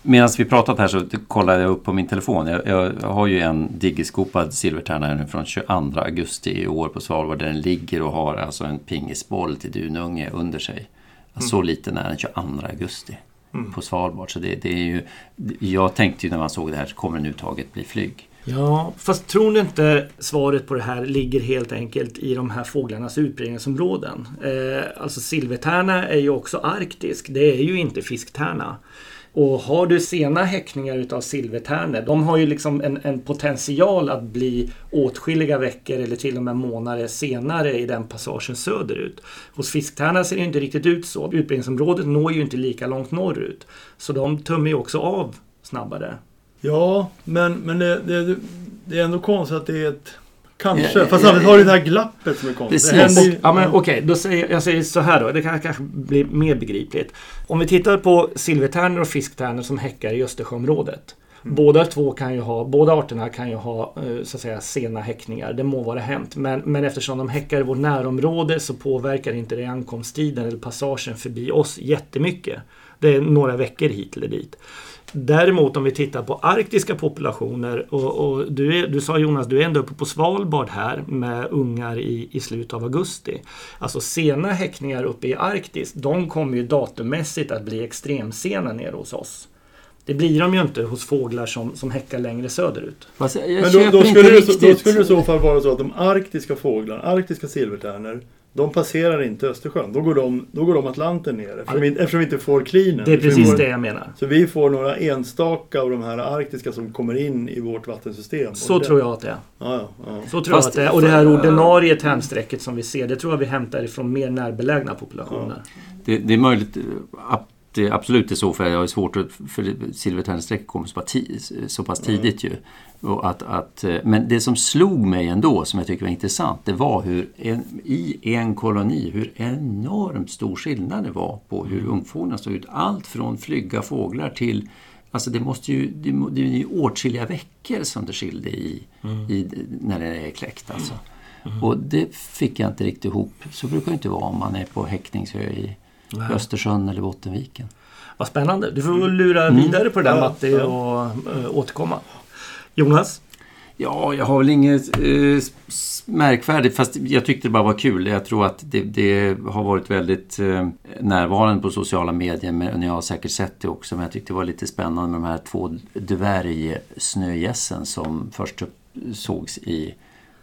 Medan vi pratat här så kollade jag upp på min telefon. Jag, jag har ju en digiskopad silvertärna nu från 22 augusti i år på Svalbard där den ligger och har alltså en pingisboll till dununge under sig. Så liten är den 22 augusti på Svalbard. Så det, det är ju, jag tänkte ju när man såg det här så kommer den uttaget bli flyg. Ja, fast tror ni inte svaret på det här ligger helt enkelt i de här fåglarnas utbredningsområden? Eh, alltså silvertärna är ju också arktisk. Det är ju inte fisktärna. Och har du sena häckningar utav silvertärnor, de har ju liksom en, en potential att bli åtskilliga veckor eller till och med månader senare i den passagen söderut. Hos fisktärna ser det inte riktigt ut så. Utbredningsområdet når ju inte lika långt norrut. Så de tömmer ju också av snabbare. Ja, men, men det, det, det är ändå konstigt att det är ett... Kanske, Ja, ja, fast ja, samtidigt har du det här glappet som är konstigt. Precis. Det händer ju, Ja men okej, då säger jag säger så här då. Det kan kanske bli mer begripligt. Om vi tittar på silvertärnor och fisktärnor som häckar i Östersjöområdet. Båda två kan ju ha, båda arterna kan ju ha eh, så att säga sena häckningar. Det må vara hänt. Men, men eftersom de häckar i vårt närområde så påverkar inte det ankomsttiden eller passagen förbi oss jättemycket. Det är några veckor hit eller dit. Däremot om vi tittar på arktiska populationer och, och du, är, du sa Jonas, du är ändå uppe på Svalbard här med ungar i, i slutet av augusti. Alltså sena häckningar uppe i Arktis, de kommer ju datummässigt att bli extremsena nere hos oss. Det blir de ju inte hos fåglar som, som häckar längre söderut. Fast jag Men då, då, inte skulle det, då skulle det i så fall vara så att de arktiska fåglarna, arktiska silvertärnor, de passerar inte Östersjön. Då går de, då går de Atlanten ner eftersom, vi, eftersom vi inte får klinen. Det är precis får, det jag menar. Så vi får några enstaka av de här arktiska som kommer in i vårt vattensystem. Så det- tror jag att det är. Ja, ja, ja. Så tror Fast- jag att det är. Och det här ordinarie tärnsträcket som vi ser, det tror jag vi hämtar ifrån mer närbelägna populationer. Det, det är möjligt att det absolut är så för jag har svårt att... För silvertärnsträcket kommer så pass, så pass tidigt ju. Och att, att, eh, men det som slog mig ändå, som jag tycker var intressant, det var hur en, i en koloni, hur enormt stor skillnad det var på hur ungfåglarna såg ut. Allt från flygga fåglar till Alltså det måste ju, det, det är ju åtskilliga veckor som det skilde i, i när det är kläckt alltså. Och det fick jag inte riktigt ihop. Så brukar det inte vara om man är på häckningshö i Östersjön eller Bottenviken. Vad spännande. Du får lura vidare på det där Ja, Matti och äh, återkomma. Jonas? Ja, jag har väl inget eh, märkvärdigt fast jag tyckte det bara var kul. Jag tror att det, det har varit väldigt eh, närvarande på sociala medier men ni har säkert sett det också. Men jag tyckte det var lite spännande med de här två dvärgsnögässen som först sågs i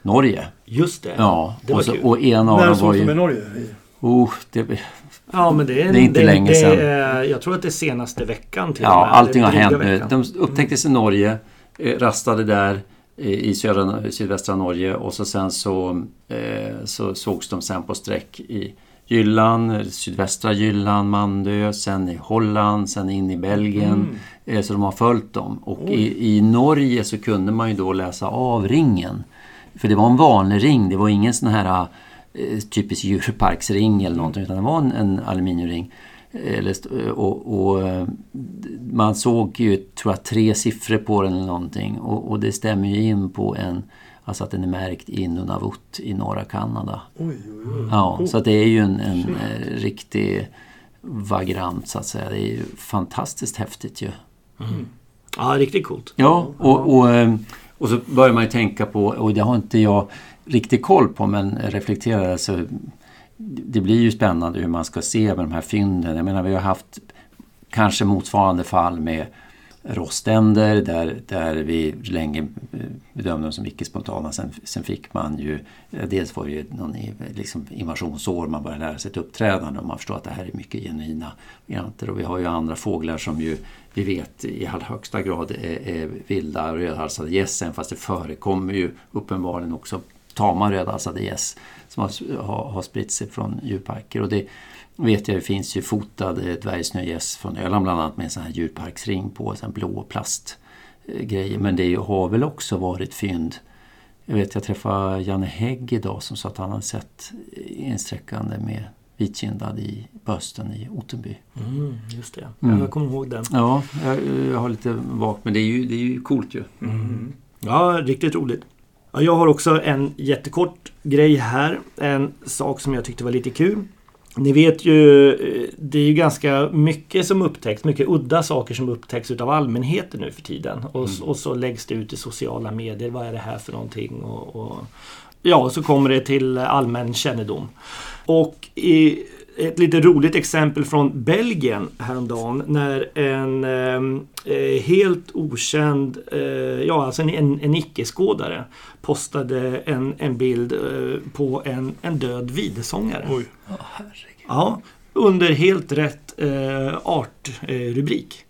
Norge. Just det. Ja, det var och, så, kul. och en av När dem var sågs de i ju... Norge? Oh, det, Ja, men det är, Det är inte länge det sedan. Är, jag tror att det är senaste veckan till Ja, allting har hänt nu. De upptäcktes i Norge, eh, rastade där eh, i södra, sydvästra Norge och så sen så, eh, så sågs de sen på sträck i Jylland, eh, sydvästra Jylland, Mandö, sen i Holland, sen in i Belgien. Eh, så de har följt dem. Och i, i Norge så kunde man ju då läsa av ringen. För det var en vanlig ring, det var ingen sån här eh, typisk djurparksring eller någonting utan det var en, en aluminiumring. Eller, st- och, och eh, man såg ju, tror jag, tre siffror på den eller någonting. Och, och det stämmer ju in på en, alltså att den är märkt i Nunavut i norra Kanada. Oj, oj, oj. Ja, så det är ju en, en eh, riktig vagrant så att säga. Det är ju fantastiskt häftigt ju. Ja, riktigt coolt. Ja, och, och, eh, och så börjar man ju tänka på, och det har inte jag riktigt koll på men reflekterar alltså. Det blir ju spännande hur man ska se med de här fynden. Jag menar vi har haft kanske motsvarande fall med roständer där, där vi länge eh, bedömde dem som icke-spontana. Sen, sen fick man ju, eh, dels var det ju någon liksom invasionsår, man började lära sig ett uppträdande och man förstår att det här är mycket genuina varianter. Och vi har ju andra fåglar som ju vi vet i allra högsta grad är, är vilda rödhalsade gäss, fast det förekommer ju uppenbarligen också tama rödhalsade gäss som har, har, har spritt sig från djurparker. Och det vet jag, det finns ju fotade dvärgsnögäss från Öland bland annat med en sån här djurparksring på, en blå plastgrejer. Men det har väl också varit fynd. Jag vet, jag träffade Janne Hägg idag som sa att han hade sett ensträckande med vitkindad i Bösten i Ottenby. Mm, just det. Mm. Jag kommer ihåg den. Ja, jag, jag har lite vagt, men det är ju, det är ju coolt ju. Ja, riktigt roligt. Ja, jag har också en jättekort grej här. En sak som jag tyckte var lite kul. Ni vet ju, eh, det är ju ganska mycket som upptäcks, mycket udda saker som upptäcks utav allmänheten nu för tiden. Och, och så läggs det ut i sociala medier. Vad är det här för någonting? Och, och, ja, så kommer det till allmän kännedom. Och i ett lite roligt exempel från Belgien häromdagen när en eh, helt okänd, eh, ja alltså en, en icke-skådare postade en, en bild eh, på en, en död videsångare. Oj. Ja, under helt rätt eh, artrubrik.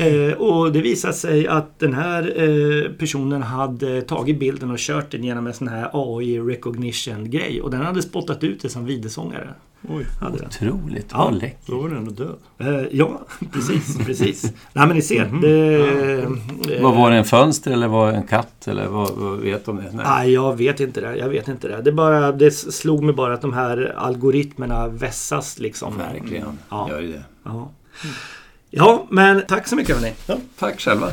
Eh, och det visade sig att den här eh, personen hade tagit bilden och kört den genom en sån här AI recognition grej. Och den hade spottat ut det som videsångare. Oj. Hade den. Otroligt, Ja. vad läckert. Då var den ändå död. Eh, ja, precis, precis. Nej men ni ser. Det, eh, var det, en fönster eller var det en katt? Eller vad, vad vet de det? Nej. Nej, jag vet inte det. Jag vet inte det. Det, bara, det slog mig bara att de här algoritmerna vässas liksom. Verkligen, Ja. gör ju det. Ja. ja, men tack så mycket hörni. Tack själva.